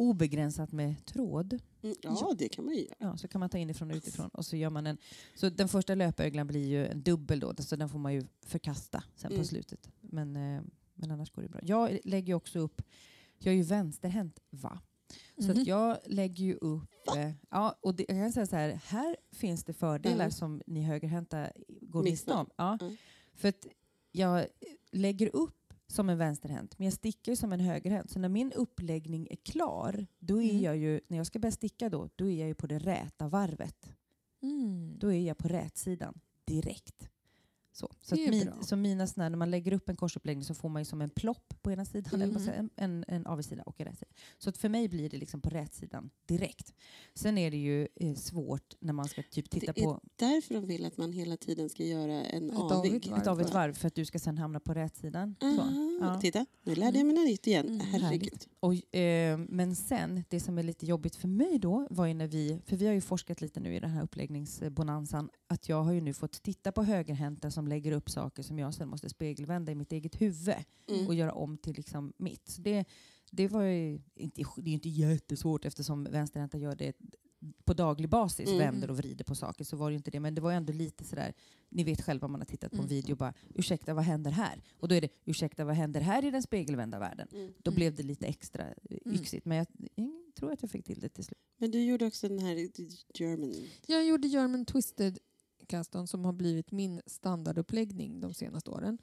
Obegränsat med tråd. Mm, ja, det kan man ju göra. Ja, så kan man ta inifrån och utifrån. Och så gör man en, så den första löpöglan blir ju en dubbel då, så den får man ju förkasta sen Mm. på slutet. Men, eh, men annars går det bra. Jag lägger också upp, jag är ju vänsterhänt va? Så Mhm. att jag lägger ju upp, eh, ja, och det, jag kan säga så här, här finns det fördelar Mm. som ni högerhänta går miste om. Ja, Mm. För att jag lägger upp som en vänsterhänt, men jag stickar ju som en högerhänt. Så när min uppläggning är klar, då är Mm. jag ju, när jag ska börja sticka då, då är jag ju på det räta varvet. Mm. Då är jag på rätsidan direkt. Så, så, min, så mina såna när man lägger upp en korsuppläggning så får man ju som en plopp på ena sidan, eller Mhm. säger, jag, en, en avigsida och en rätsida. Så att för mig blir det liksom på rätsidan direkt. Sen är det ju eh, svårt när man ska typ titta Det är på Därför de vill att man hela tiden ska göra en Ett avig. avigt ett av ett varv. för att du ska sen hamna på rätsidan. Så. Aha, Ja. Titta, nu lärde jag mig något nytt igen. Mm, Herregud. Och, eh, men sen, det som är lite jobbigt för mig då var ju när vi, för vi har ju forskat lite nu i den här uppläggningsbonanzan, att jag har ju nu fått titta på högerhänta som lägger upp saker som jag sen måste spegelvända i mitt eget huvud Mm. och göra om till liksom mitt. Så det, det var ju inte, det är ju inte jättesvårt eftersom vänsterhänta gör det på daglig basis, Mm. vänder och vrider på saker, så var det ju inte det. Men det var ändå lite sådär, ni vet själva om man har tittat på en Mm. video bara, ursäkta vad händer här? Och då är det, ursäkta vad händer här i den spegelvända världen? Mm. Då Mm. blev det lite extra eh, Mm. yxigt. Men jag, jag tror att jag fick till det till slut. Men du gjorde också den här German. Jag gjorde German Twisted Caston som har blivit min standarduppläggning de senaste åren.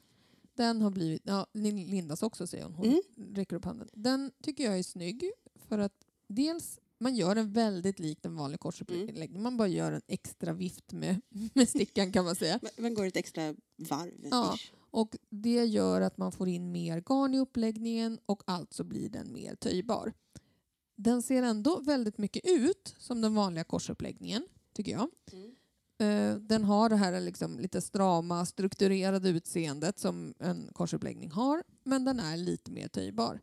Den har blivit, ja, Lin- Lindas också säger hon, hon Mm. räcker upp handen. Den tycker jag är snygg för att dels man gör den väldigt likt en vanlig korsuppläggning. Man bara gör en extra vift med, med stickan kan man säga. [laughs] Man- går ett extra varv. Ja. Och det gör att man får in mer garn i uppläggningen och alltså blir den mer töjbar. Den ser ändå väldigt mycket ut som den vanliga korsuppläggningen, tycker jag. Mm. Eh, Den har det här liksom lite strama, strukturerade utseendet som en korsuppläggning har, men den är lite mer töjbar.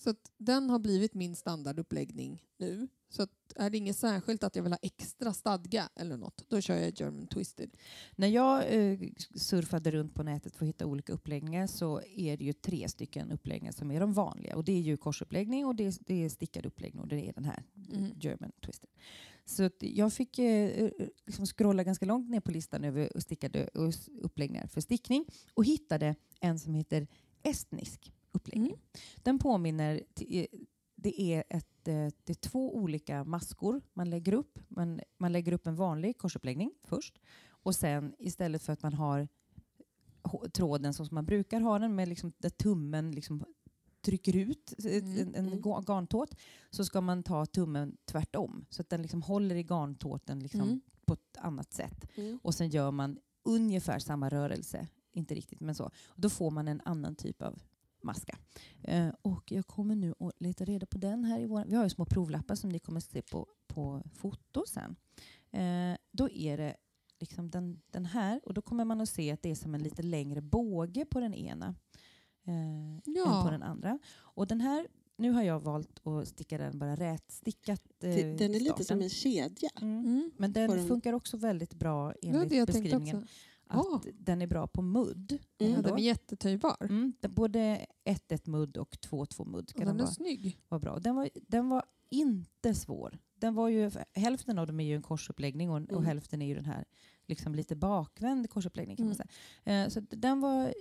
Så den har blivit min standarduppläggning nu. Så är det inget särskilt att jag vill ha extra stadga eller något, då kör jag German Twisted. När jag eh, surfade runt på nätet för att hitta olika uppläggningar så är det ju tre stycken uppläggningar som är de vanliga. Och det är ju korsuppläggning och det är, det är stickad uppläggning och det är den här Mm. German Twisted. Så jag fick eh, liksom scrolla ganska långt ner på listan över stickade och uppläggningar för stickning och hittade en som heter estnisk uppläggning. Mm. Den påminner, eh, det är, ett, eh, det är två olika maskor man lägger upp. Man, man lägger upp en vanlig korsuppläggning först och sen istället för att man har tråden som man brukar ha den med liksom, där tummen liksom trycker ut Mm, en, en mm. ga- garntåt så ska man ta tummen tvärtom så att den liksom håller i garntåten liksom Mm. på ett annat sätt. Och sen gör man ungefär samma rörelse, inte riktigt men så. Och då får man en annan typ av maska. Eh, och jag kommer nu att leta reda på den här i vår. Vi har ju små provlappar som ni kommer att se på, på foto sen. Eh, då är det liksom den, den här och då kommer man att se att det är som en lite längre båge på den ena eh, än Ja. på den andra. Och den här, nu har jag valt att sticka den bara rätstickat. Eh, Den är lite starten. som en kedja. Mm. Mm. Men den den- funkar också väldigt bra var enligt tänkte beskrivningen också. att Ja. den är bra på mudd. Mm. Ja, den är jättetöjbar. Mm, både 1 mudd och 2-2 mudd Och ska den den är snygg. vara bra. Den var, den var inte svår. Den var ju, hälften av dem är ju en korsuppläggning och, och Mm. hälften är ju den här liksom lite bakvänd korsuppläggning kan man Mm. säga. Eh, så den var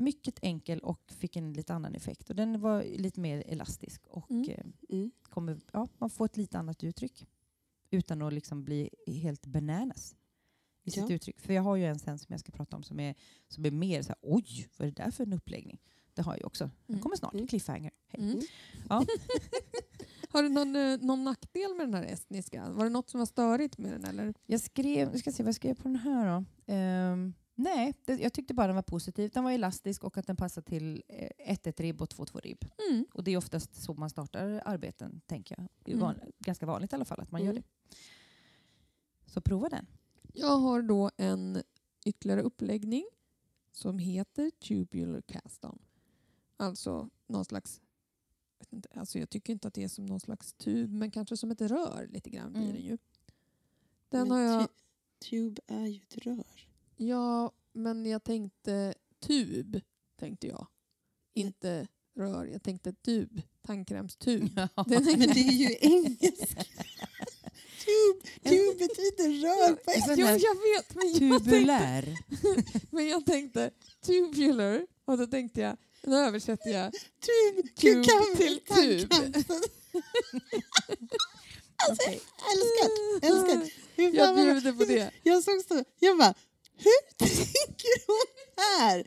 mycket enkel och fick en lite annan effekt. Och den var lite mer elastisk och Mm. eh, Mm. kommer, ja, man får ett lite annat uttryck utan att liksom bli helt bananas i sitt Ja. uttryck. För jag har ju en sen som jag ska prata om som är, som är mer så här, oj, vad är det där för en uppläggning? Det har jag också. Den Mm. kommer snart, Mm. cliffhanger. Hej. Mm. Ja. [laughs] Har du någon, eh, någon nackdel med den här estniska? Var det något som var störigt med den? Eller? Jag skrev, jag ska se vad jag skrev på den här då. Ehm, nej, det, jag tyckte bara den var positiv. Den var elastisk och att den passade till 1-1 ribb och 2-2 ribb. Mm. Och det är oftast så man startar arbeten, tänker jag. Det är Mm. van, ganska vanligt i alla fall att man gör Mm. det. Så prova den. Jag har då en ytterligare uppläggning som heter tubular cast-on. Alltså någon slags... jag vet inte, Alltså jag tycker inte att det är som någon slags tub, men kanske som ett rör lite grann blir Mm. den ju. Den Men har jag... tu- Tube är ju ett rör. Ja, men jag tänkte tub, tänkte jag. Inte rör, jag tänkte tub. Tandkrämstub. [laughs] Den är- Men det är ju engelska. [laughs] Tube, tube betyder rör på En sån Jo, jag vet, men jag, tänkte, Tubulär. [laughs] men jag tänkte tubular och då tänkte jag, då översätter jag du kan till tub. Okej. Älskar, älskar. Hur Jag bjuder på det. Jag såg så, jag bara, hur [laughs] tänker hon här?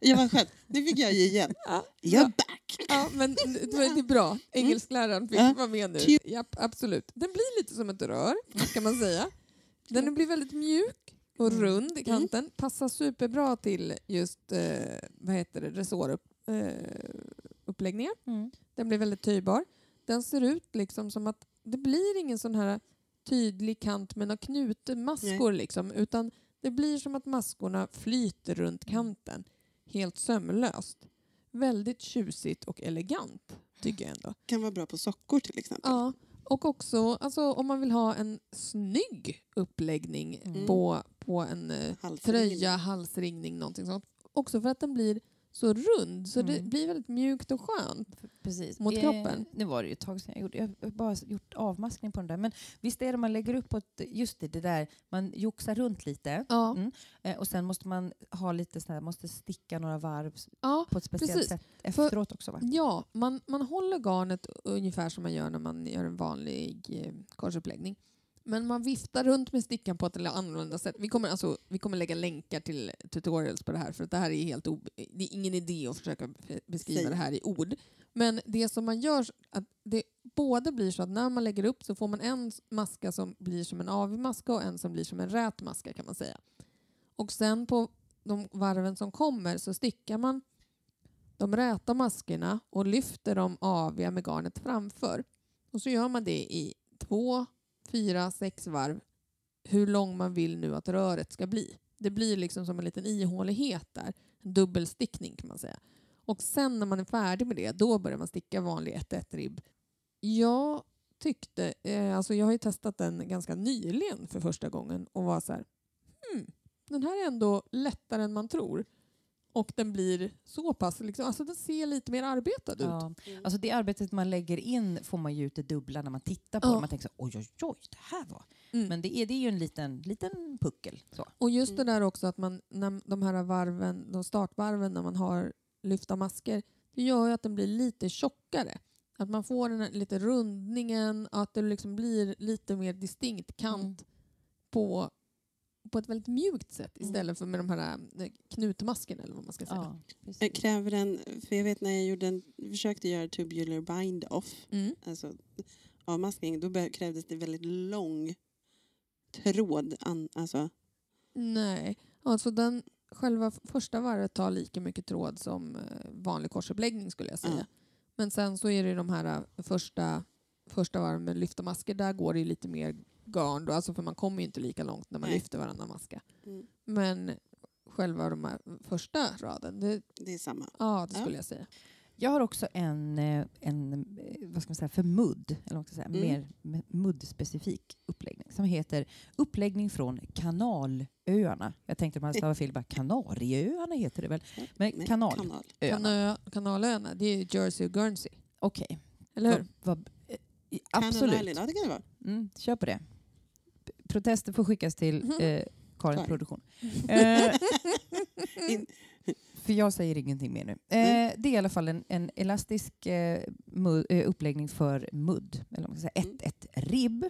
Jag var skönt, nu fick jag ge igen. Ja, bra. back. ja, men det är bra. Engelskläraren fick Ja. vara med nu. Japp, absolut. Den blir lite som ett rör, kan man säga. Den blir väldigt mjuk och Mm. rund i kanten. Passar superbra till just eh, vad heter det, resåruppläggningar. Mm. Den blir väldigt töjbar. Den ser ut liksom som att det blir ingen sån här tydlig kant med några knutmaskor liksom, utan det blir som att maskorna flyter runt kanten helt sömlöst. Väldigt tjusigt och elegant tycker jag ändå. Kan vara bra på sockor till exempel. Ja, och också alltså, om man vill ha en snygg uppläggning Mm. på, på en eh, Halsringning. tröja, halsringning, någonting sånt. Också för att den blir så rund så det Mm. blir väldigt mjukt och skönt. Precis. Mot Eh, kroppen. Nu var det ju ett tag sedan jag gjorde. Jag har bara gjort avmaskning på den där. Men visst är det man lägger upp på ett, just det, det där, man joxar runt lite. Ja, Mm. Eh, och sen måste man ha lite sån här, måste sticka några varv ja, på ett speciellt Precis. sätt efteråt också va? ja man, man håller garnet ungefär som man gör när man gör en vanlig eh, korsuppläggning. Men man viftar runt med stickan på ett eller annorlunda sätt. Vi kommer, alltså, vi kommer lägga länkar till tutorials på det här för att det här är helt det är ingen idé att försöka be- beskriva Säg. det här i ord. Men det som man gör, att det både blir så att när man lägger upp så får man en maska som blir som en avmaska och en som blir som en rät maska kan man säga. Och sen på de varven som kommer så stickar man de räta maskerna och lyfter de aviga med garnet framför. Och så gör man det i två, fyra, sex varv hur lång man vill nu att röret ska bli. Det blir liksom som en liten ihålighet där. En dubbelstickning kan man säga. Och sen när man är färdig med det, då börjar man sticka vanlig 1-1 ribb. Jag tyckte, eh, alltså jag har ju testat den ganska nyligen för första gången och var så här, hmm, den här är ändå lättare än man tror. Och den blir så pass, liksom, alltså den ser lite mer arbetad ut. Ja. Alltså det arbetet man lägger in får man ju ut det dubbla när man tittar på Ja. det. Man tänker så, oj oj oj, det här var... Mm. Men det är, det är ju en liten, liten puckel. Så. Och just Mm. det där också att man, när de här varven, de startvarven när man har lyfta masker, det gör ju att den blir lite tjockare. Att man får den här lite rundningen, att det liksom blir lite mer distinkt kant på, på ett väldigt mjukt sätt Mm. istället för med de här eh, knutmaskerna eller vad man ska säga. Ja, Jag kräver en, för jag vet när jag gjorde en, försökte göra tubular bind off, Mm. alltså avmaskning, då krävdes det väldigt lång tråd. An, alltså, Nej, alltså den själva första varvet tar lika mycket tråd som eh, vanlig korsuppläggning skulle jag säga. Ja. Men sen så är det de här eh, första, första varven med lyfta masker, där går det ju lite mer garn då, alltså för man kommer ju inte lika långt när man Nej. lyfter varannan maska. mm, Men själva de här första raden, det, det är samma. ja det Ja. skulle jag säga. Jag har också en, eh, en eh, vad ska man säga, för mudd, eller vad ska säga, Mm. mer muddspecifik uppläggning. som heter Uppläggning från Kanalöarna. Jag tänkte att man stavar fel, bara Kanarieöarna heter det väl? Men Nej, Kanalöarna. kanal. Kanalöarna, det är Jersey och Guernsey. Okej. Eller hur? Vad- vad- eh, Absolut. Island, Ja, det kan det vara. Mm, kör på det. Protester får skickas till Mhm. eh, Karin Karin. Produktion. [laughs] Eh, för jag säger ingenting mer nu. Eh, Nej. det är i alla fall en, en elastisk eh, mud, eh, uppläggning för mudd. Eller man ska säga Mm. ett, ett ribb.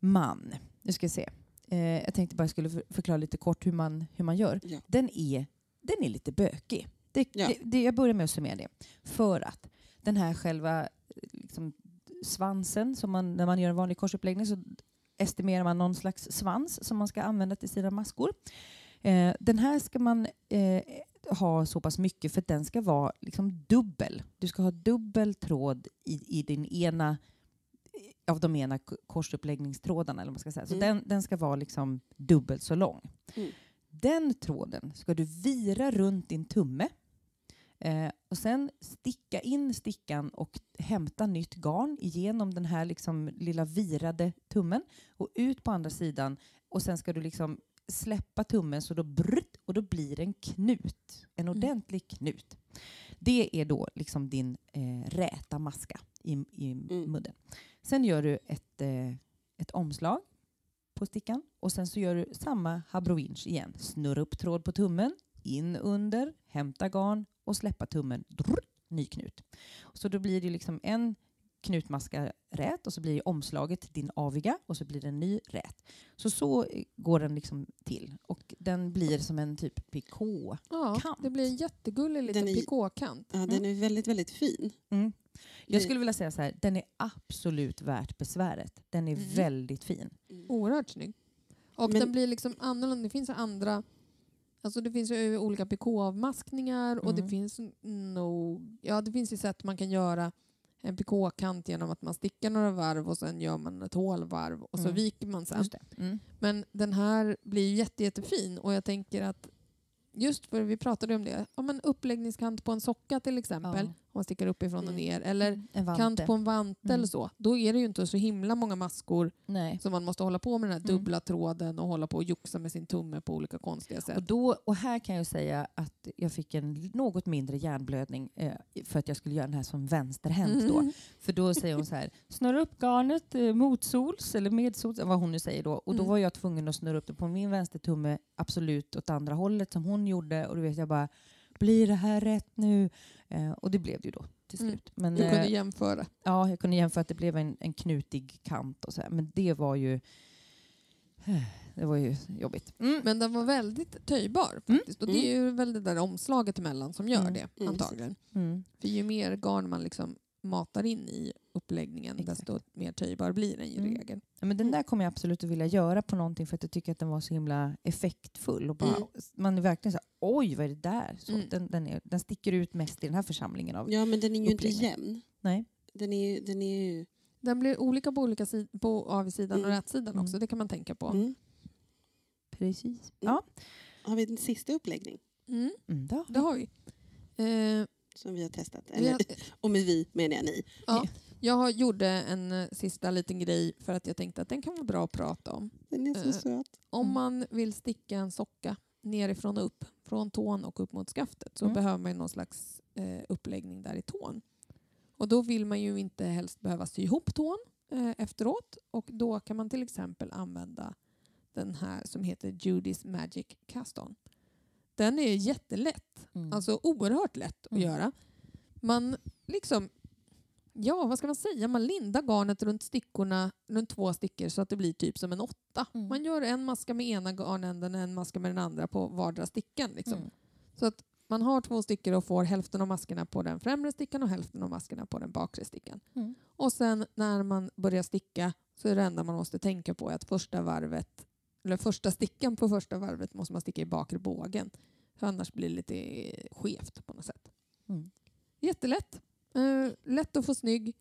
Man, nu ska jag se. Eh, jag tänkte bara jag skulle för, förklara lite kort hur man, hur man gör. Ja. Den, är, den är lite bökig. Det, Ja. det, det, jag börjar med att summera det. För att den här själva liksom, svansen, som man, när man gör en vanlig korsuppläggning så estimerar man någon slags svans som man ska använda till sina maskor. Eh, den här ska man eh, ha så pass mycket för att den ska vara liksom dubbel. Du ska ha dubbel tråd i, i din ena av de ena korsuppläggningstrådarna. Eller vad man ska säga. Så Mm. den, den ska vara liksom dubbelt så lång. Mm. Den tråden ska du vira runt din tumme eh, och sen sticka in stickan och hämta nytt garn igenom den här liksom lilla virade tummen och ut på andra sidan och sen ska du liksom släppa tummen så då brrt, och då blir det en knut. En Mm. ordentlig knut. Det är då liksom din eh, räta maska i, i Mm. mudden. Sen gör du ett, eh, ett omslag på stickan och sen så gör du samma habrovinch igen. Snurra upp tråd på tummen, in under, hämta garn och släppa tummen. Drr, ny knut. Så då blir det liksom en knutmaska rät och så blir omslaget din aviga och så blir det en ny rät. Så så går den liksom till och den blir som en typ pikå. Ja, det blir en jättegullig liten Den är- pikåkant. Ja, den är väldigt, väldigt fin. Mm. Jag skulle vilja säga så här, den är absolut värt besväret. Den är Mm. väldigt fin. Oerhört snygg. Och Men- den blir liksom annorlunda. Det finns andra... Alltså det finns ju olika pikåavmaskningar och det Mm. finns nog... Ja, det finns ju sätt man kan göra en pikåkant genom att man stickar några varv och sen gör man ett hålvarv och så Mm. viker man sen. Det. Mm. Men den här blir ju jätte, jättefin och jag tänker att just för vi pratade om det, ja, men uppläggningskant på en socka till exempel, Ja. Om man stickar uppifrån och Mm. ner, eller vante. kant på en vante Mm. eller så, då är det ju inte så himla många maskor Nej. som man måste hålla på med den här Mm. dubbla tråden och hålla på och joxa med sin tumme på olika konstiga sätt. Och, då, och här kan jag säga att jag fick en något mindre hjärnblödning eh, för att jag skulle göra den här som vänsterhänt då. Mm. För då säger hon så här, snurra upp garnet eh, motsols eller medsols, vad hon nu säger då. Och då Mm. var jag tvungen att snurra upp det på min vänstertumme absolut åt andra hållet som hon gjorde. Och då vet jag bara, blir det här rätt nu? Eh, och det blev det ju då till Mm. slut. Men, Du kunde eh, jämföra. Ja, jag kunde jämföra att det blev en, en knutig kant och så här. Men det var ju [sighs] det var ju jobbigt. Mm. Men den var väldigt töjbar faktiskt. Och det är ju väl det där omslaget emellan som gör Mm. det Mm, antagligen. Mm. För ju mer garn man liksom matar in i uppläggningen Exakt. desto mer töjbar blir den i Mm. regel. Ja, men den där kommer jag absolut att vilja göra på någonting för att jag tycker att den var så himla effektfull. Och bara, Mm. Man är verkligen så här, oj vad är det där? Så Mm. den, den, är, den sticker ut mest i den här församlingen av... Ja, men den är ju inte jämn. Nej. Den är, den är ju... Den blir olika på olika sid- på avsidan och Mm. rätsidan Mm. också. Det kan man tänka på. Mm. Precis. Mm. Ja, Har vi en sista uppläggning Mm, mm, då. det har vi. Eh, som vi har testat? Eller, har, [laughs] och med vi menar jag ni. ja, jag gjorde en eh, sista liten grej för att jag tänkte att den kan vara bra att prata om. Den är så Eh, söt. Om Mm. man vill sticka en socka nerifrån och upp, från tån och upp mot skaftet, så Mm. behöver man ju någon slags eh, uppläggning där i tån. Och då vill man ju inte helst behöva sy ihop tån eh, efteråt och då kan man till exempel använda den här som heter Judy's Magic Cast-On. Den är jättelätt, Mm. alltså oerhört lätt att Mm. göra. Man liksom, ja vad ska man säga, man lindar garnet runt stickorna, runt två stickor så att det blir typ som en åtta. Mm. Man gör en maska med ena garnänden och en maska med den andra på vardera stickan. Liksom. Mm. Så att man har två stickor och får hälften av maskerna på den främre stickan och hälften av maskerna på den bakre stickan. Mm. Och sen när man börjar sticka så är det enda man måste tänka på att första varvet, eller första stickan på första varvet måste man sticka i bakre bågen. För annars blir det lite skevt på något sätt. Mm. Jättelätt. Eh, lätt att få snygg.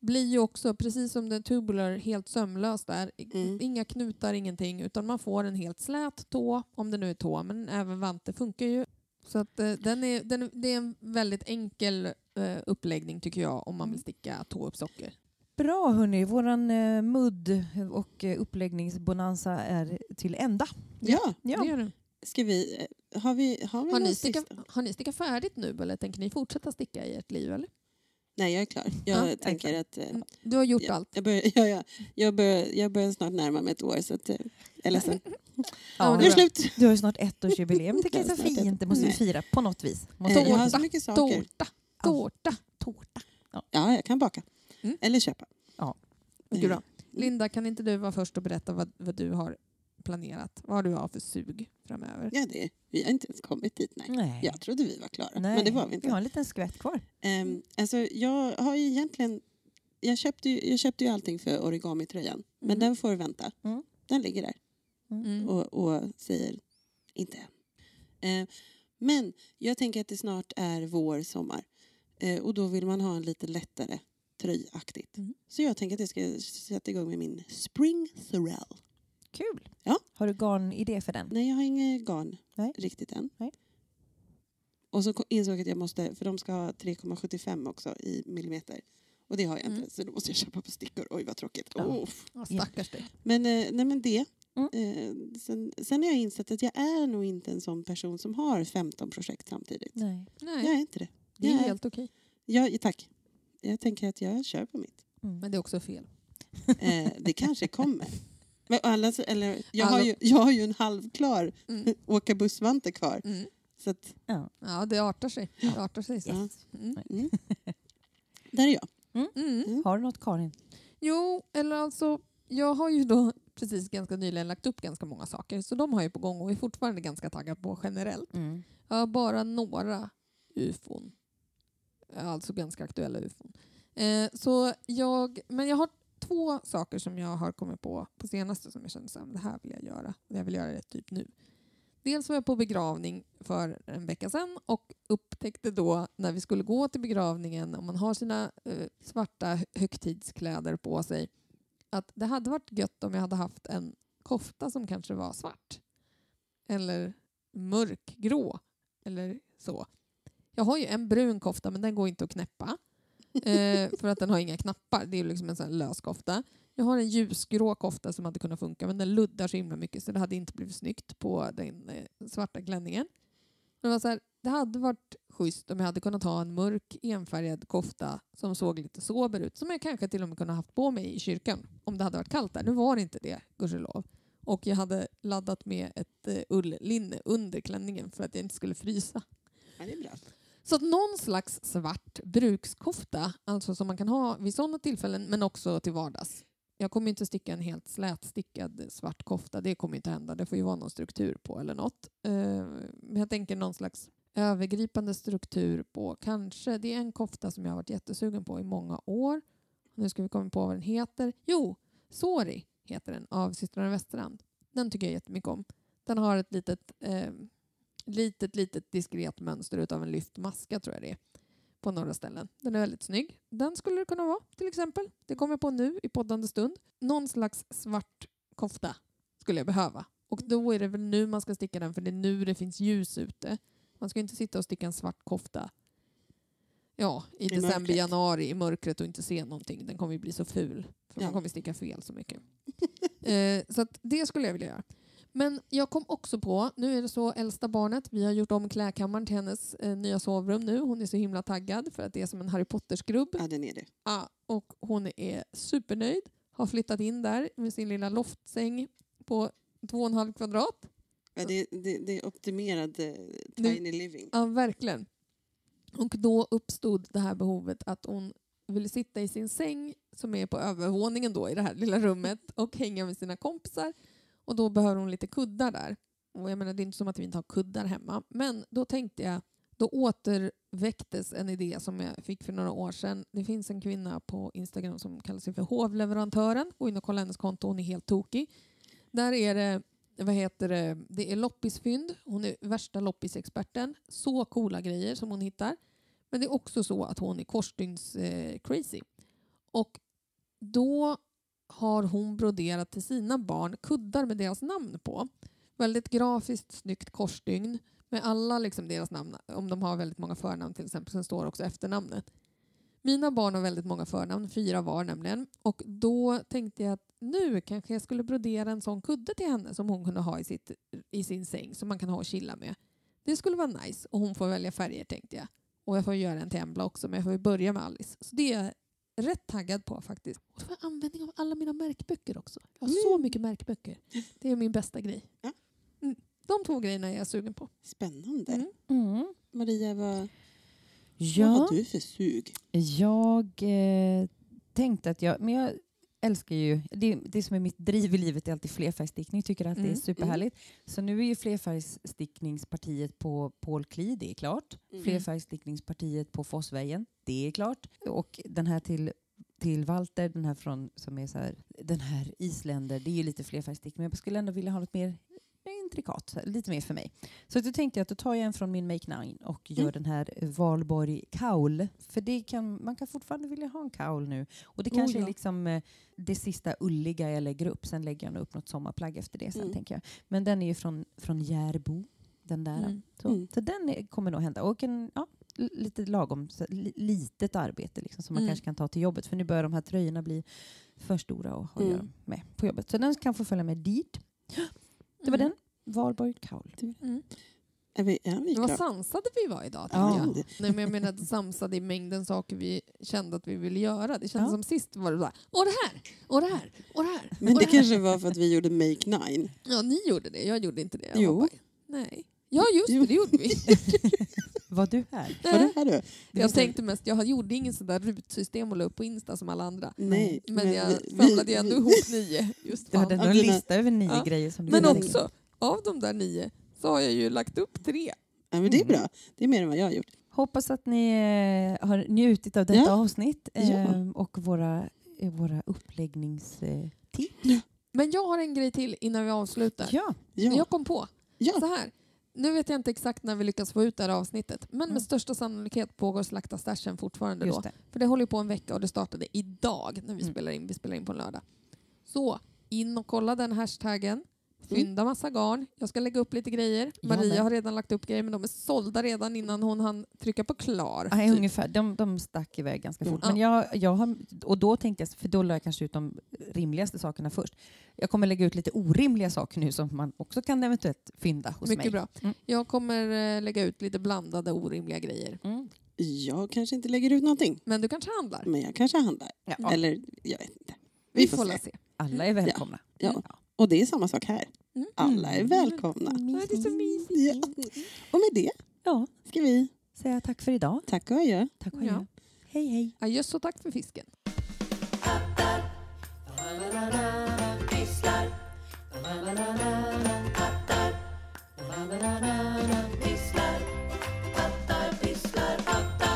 Blir ju också, precis som den tubular, helt sömlös där. Mm. Inga knutar, ingenting. Utan man får en helt slät tå, om det nu är tå. Men även vante funkar ju. Så att, eh, den är, den, det är en väldigt enkel eh, uppläggning tycker jag om man vill sticka tå upp socker. Bra hörni, våran eh, mudd och eh, uppläggningsbonanza är till ända. Ja, Det Ja. gör du. ska vi... eh, Har vi, har vi Har, ni stickat, sista? har ni stickat färdigt nu eller tänker ni fortsätta sticka i ert liv? Eller? Nej, jag är klar. Jag Ja, jag tänker att... eh, Mm, Du har gjort Ja, allt. Jag börjar, [laughs] ja, ja, jag, börjar, jag börjar snart närma mig ett år så att, eh, jag är ledsen. [laughs] Ja, Nu är det det slut! Du har ju snart ettårsjubileum. [laughs] tycker jag är så fint. Det måste vi fira på något vis. Måste Eh, jag saker. Tårta. Tårta. Tårta. Ja, jag kan baka. Mm. Eller köpa. Gud då. Linda, kan inte du vara först och berätta vad, vad du har planerat? Vad har du har för sug framöver? Ja, det, vi har inte ens kommit dit. Nej. Nej. Jag trodde vi var klara, Nej. men det var vi Vi inte. har en liten skvätt kvar. Um, alltså, jag har ju egentligen... Jag köpte ju, jag köpte ju allting för origamitröjan, men Mm. den får vänta. Mm. Den ligger där Mm. och, och säger inte än. Eh, men jag tänker att det snart är vår, sommar. Eh, och då vill man ha en lite lättare tröjaktigt. Mm. Så jag tänker att jag ska sätta igång med min Spring Sorrel. Kul. Ja. Har du garnidé för den? Nej, jag har inget garn Nej. riktigt än. Nej. Och så insåg jag att jag måste, för de ska ha 3,75 också i millimeter. Och det har jag Mm. inte, så då måste jag köpa på stickor. Oj vad tråkigt. Ja. Oh. Ja, stackars dig. Men, eh, nej, men det. Mm. Eh, sen, sen har jag insett att jag är nog inte en sån person som har 15 projekt samtidigt. Nej. Nej, Jag är inte det. det är jag är- helt okej. Jag, tack. Jag tänker att jag kör på mitt. Mm. Men det är också fel. Eh, det kanske kommer. [laughs] Men alla, eller, jag, har Alla- ju, jag har ju en halvklar Mm. [laughs] åka bussvante kvar. Mm. Så att, Ja. Ja, det artar sig. Det artar sig. Så. Ja. Mm. mm. [laughs] Där är jag. Mm. Har du något Karin? Jo, eller alltså, jag har ju då precis ganska nyligen lagt upp ganska många saker, så de har jag på gång och är fortfarande ganska taggad på generellt. Mm. Jag har bara några ufon. Eh, alltså ganska aktuella ufon. Eh, så jag, men jag har två saker som jag har kommit på på senaste som jag kände att det här vill jag göra. Jag vill göra det typ nu. Dels var jag på begravning för en vecka sedan och upptäckte då när vi skulle gå till begravningen, om man har sina eh, svarta högtidskläder på sig, att det hade varit gött om jag hade haft en kofta som kanske var svart. Eller mörkgrå. Eller så. Jag har ju en brun kofta men den går inte att knäppa. Eh, för att den har inga knappar. Det är ju liksom en sån här lös kofta. Jag har en ljusgrå kofta som hade kunnat funka men den luddar så himla mycket så det hade inte blivit snyggt på den eh, svarta klänningen. Men det, var så här, det hade varit schysst om jag hade kunnat ha en mörk enfärgad kofta som såg lite sober ut. Som jag kanske till och med kunde haft på mig i kyrkan om det hade varit kallt där. Nu var det inte det, gudskelov. Och jag hade laddat med ett eh, ulllinne under klänningen för att jag inte skulle frysa. Ja, det är bra. Så att någon slags svart brukskofta, alltså som man kan ha vid sådana tillfällen men också till vardags. Jag kommer inte sticka en helt slätstickad svart kofta, det kommer inte hända. Det får ju vara någon struktur på eller något. Eh, men jag tänker någon slags övergripande struktur på kanske, det är en kofta som jag har varit jättesugen på i många år. Nu ska vi komma på vad den heter. Jo, Sori heter den av systrarna Västerland. Den tycker jag jättemycket om. Den har ett litet eh, litet, litet diskret mönster utav en lyft maska tror jag det är. På några ställen. Den är väldigt snygg. Den skulle det kunna vara till exempel. Det kommer jag på nu i poddande stund. Någon slags svart kofta skulle jag behöva. Och då är det väl nu man ska sticka den för det är nu det finns ljus ute. Man ska inte sitta och sticka en svart kofta ja, i, december, mörkret. januari i mörkret och inte se någonting. Den kommer ju bli så ful. För Ja. man kommer sticka fel så mycket. [laughs] eh, så det skulle jag vilja göra. Men jag kom också på, nu är det så äldsta barnet, vi har gjort om klädkammaren till hennes eh, nya sovrum nu. Hon är så himla taggad för att det är som en Harry Potter-skrubb. Ja, den är det. Ja, och hon är supernöjd. Har flyttat in där med sin lilla loftsäng på två och en halv kvadrat. Ja, det, det, det är optimerad eh, tiny living. Ja, verkligen. Och då uppstod det här behovet att hon ville sitta i sin säng som är på övervåningen då i det här lilla rummet och hänga med sina kompisar. Och då behöver hon lite kuddar där. Och jag menar, det är inte som att vi inte har kuddar hemma. Men då tänkte jag, då återväcktes en idé som jag fick för några år sedan. Det finns en kvinna på Instagram som kallar sig för hovleverantören. Gå in och kolla hennes konto, hon är helt tokig. Där är det vad heter det, det är loppisfynd. Hon är värsta loppisexperten. Så coola grejer som hon hittar. Men det är också så att hon är korsstygns-crazy. Eh, crazy. och då har hon broderat till sina barn kuddar med deras namn på. Väldigt grafiskt snyggt korsstygn med alla liksom deras namn. Om de har väldigt många förnamn till exempel, sen står också efternamnet. Mina barn har väldigt många förnamn, fyra var nämligen. Och då tänkte jag att nu kanske jag skulle brodera en sån kudde till henne som hon kunde ha i, sitt, i sin säng som man kan ha och chilla med. Det skulle vara nice och hon får välja färger tänkte jag. Och jag får göra en till Embla också men jag får ju börja med Alice. Så det är rätt taggad på faktiskt. Och det var användning av alla mina märkböcker också. Jag har så mycket märkböcker. Det är min bästa grej. Ja. Mm. De två grejerna är jag sugen på. Spännande. Mm. Mm. Maria, vad, vad Ja, har du för sug? jag eh, tänkte att jag... Men jag älskar ju... Det, det som är mitt driv i livet är alltid flerfärgstickning. Tycker att det Mm. är superhärligt. Så nu är ju flerfärgstickningspartiet på Paul Klee, det är klart. Mm. Flerfärgstickningspartiet på Fossvägen, det är klart. Och den här till till Walter, den här från som är så här, den här isländer, det är ju lite flerfärgstickning men jag skulle ändå vilja ha något mer intrikat, så här, lite mer för mig. Så då tänkte jag att då tar jag en från min Make Nine och gör Mm. den här Valborg kaul. För det kan, man kan fortfarande vilja ha en kaul nu. Och det Oh, kanske ja. är liksom eh, det sista ulliga jag lägger upp. Sen lägger jag nog upp något sommarplagg efter det sen Mm. tänker jag. Men den är ju från, från Järbo. Den där. Mm. Så, Mm. så den är, kommer nog hända. Och en, ja, lite lagom, så, li, litet arbete liksom, som man Mm. kanske kan ta till jobbet. För nu börjar de här tröjorna bli för stora att ha att Mm. göra med på jobbet. Så den kan få följa med dit. Det var Mm. den. Valborg Kaul. Mm. Är vi, är vi Det var klara? sansade vi var idag. Ja. jag. Nej, men jag menar samsade i mängden saker vi kände att vi ville göra. Det kändes Ja. som sist var det bara, och det här, och det här, och det här. Men det det här. kanske var för att vi gjorde Make Nine. Ja, ni gjorde det. Jag gjorde inte det. Jag Jo. bara, nej. Ja, just Jo. det, det gjorde vi. [laughs] Var du här? Var det här du? jag tänkte mest, jag gjorde ingen sån där rutsystem och la upp på Insta som alla andra. Nej. Men, jag vi- samlade vi- ändå vi- ihop nio. Just Du hade fan. en lista över nio Ja. grejer som du Men också, av de där nio så har jag ju lagt upp tre. Ja, men det är bra. Det är mer än vad jag har gjort. Hoppas att ni eh, har njutit av detta Ja. avsnitt eh, Ja. och våra, eh, våra uppläggningstips. Men jag har en grej till innan vi avslutar. Ja. Ja. Jag kom på, ja. så här. Nu vet jag inte exakt när vi lyckas få ut det här avsnittet, men Mm. med största sannolikhet pågår Slakta stashen fortfarande då. Just det. För det håller på en vecka och det startade idag när vi Mm. spelar in. Vi spelar in på en lördag. Så in och kolla den hashtaggen. Mm. Fynda massa garn. Jag ska lägga upp lite grejer. Maria har redan lagt upp grejer men de är sålda redan innan hon hann trycka på klar. Nej, typ. ungefär. De, de stack iväg ganska fort. Ja. Men jag, jag har, och då tänkte jag, för då la jag kanske ut de rimligaste sakerna först. Jag kommer lägga ut lite orimliga saker nu som man också kan eventuellt fynda hos Mycket mig. bra. Mm. Jag kommer eh, lägga ut lite blandade orimliga grejer. Mm. Jag kanske inte lägger ut någonting. Men du kanske handlar? Men jag kanske handlar. Ja. Eller jag vet inte. Vi får la se. Alla är välkomna. Ja. Och det är samma sak här. Mm. Alla är välkomna. Ja, det är så mysigt. Ja. Och med det Ja, ska vi säga tack för idag. tacka och adjö. Tack och Ja. adjö. Hej hej. Adjöss och tack för fisken. Hattar, pysslar, hattar,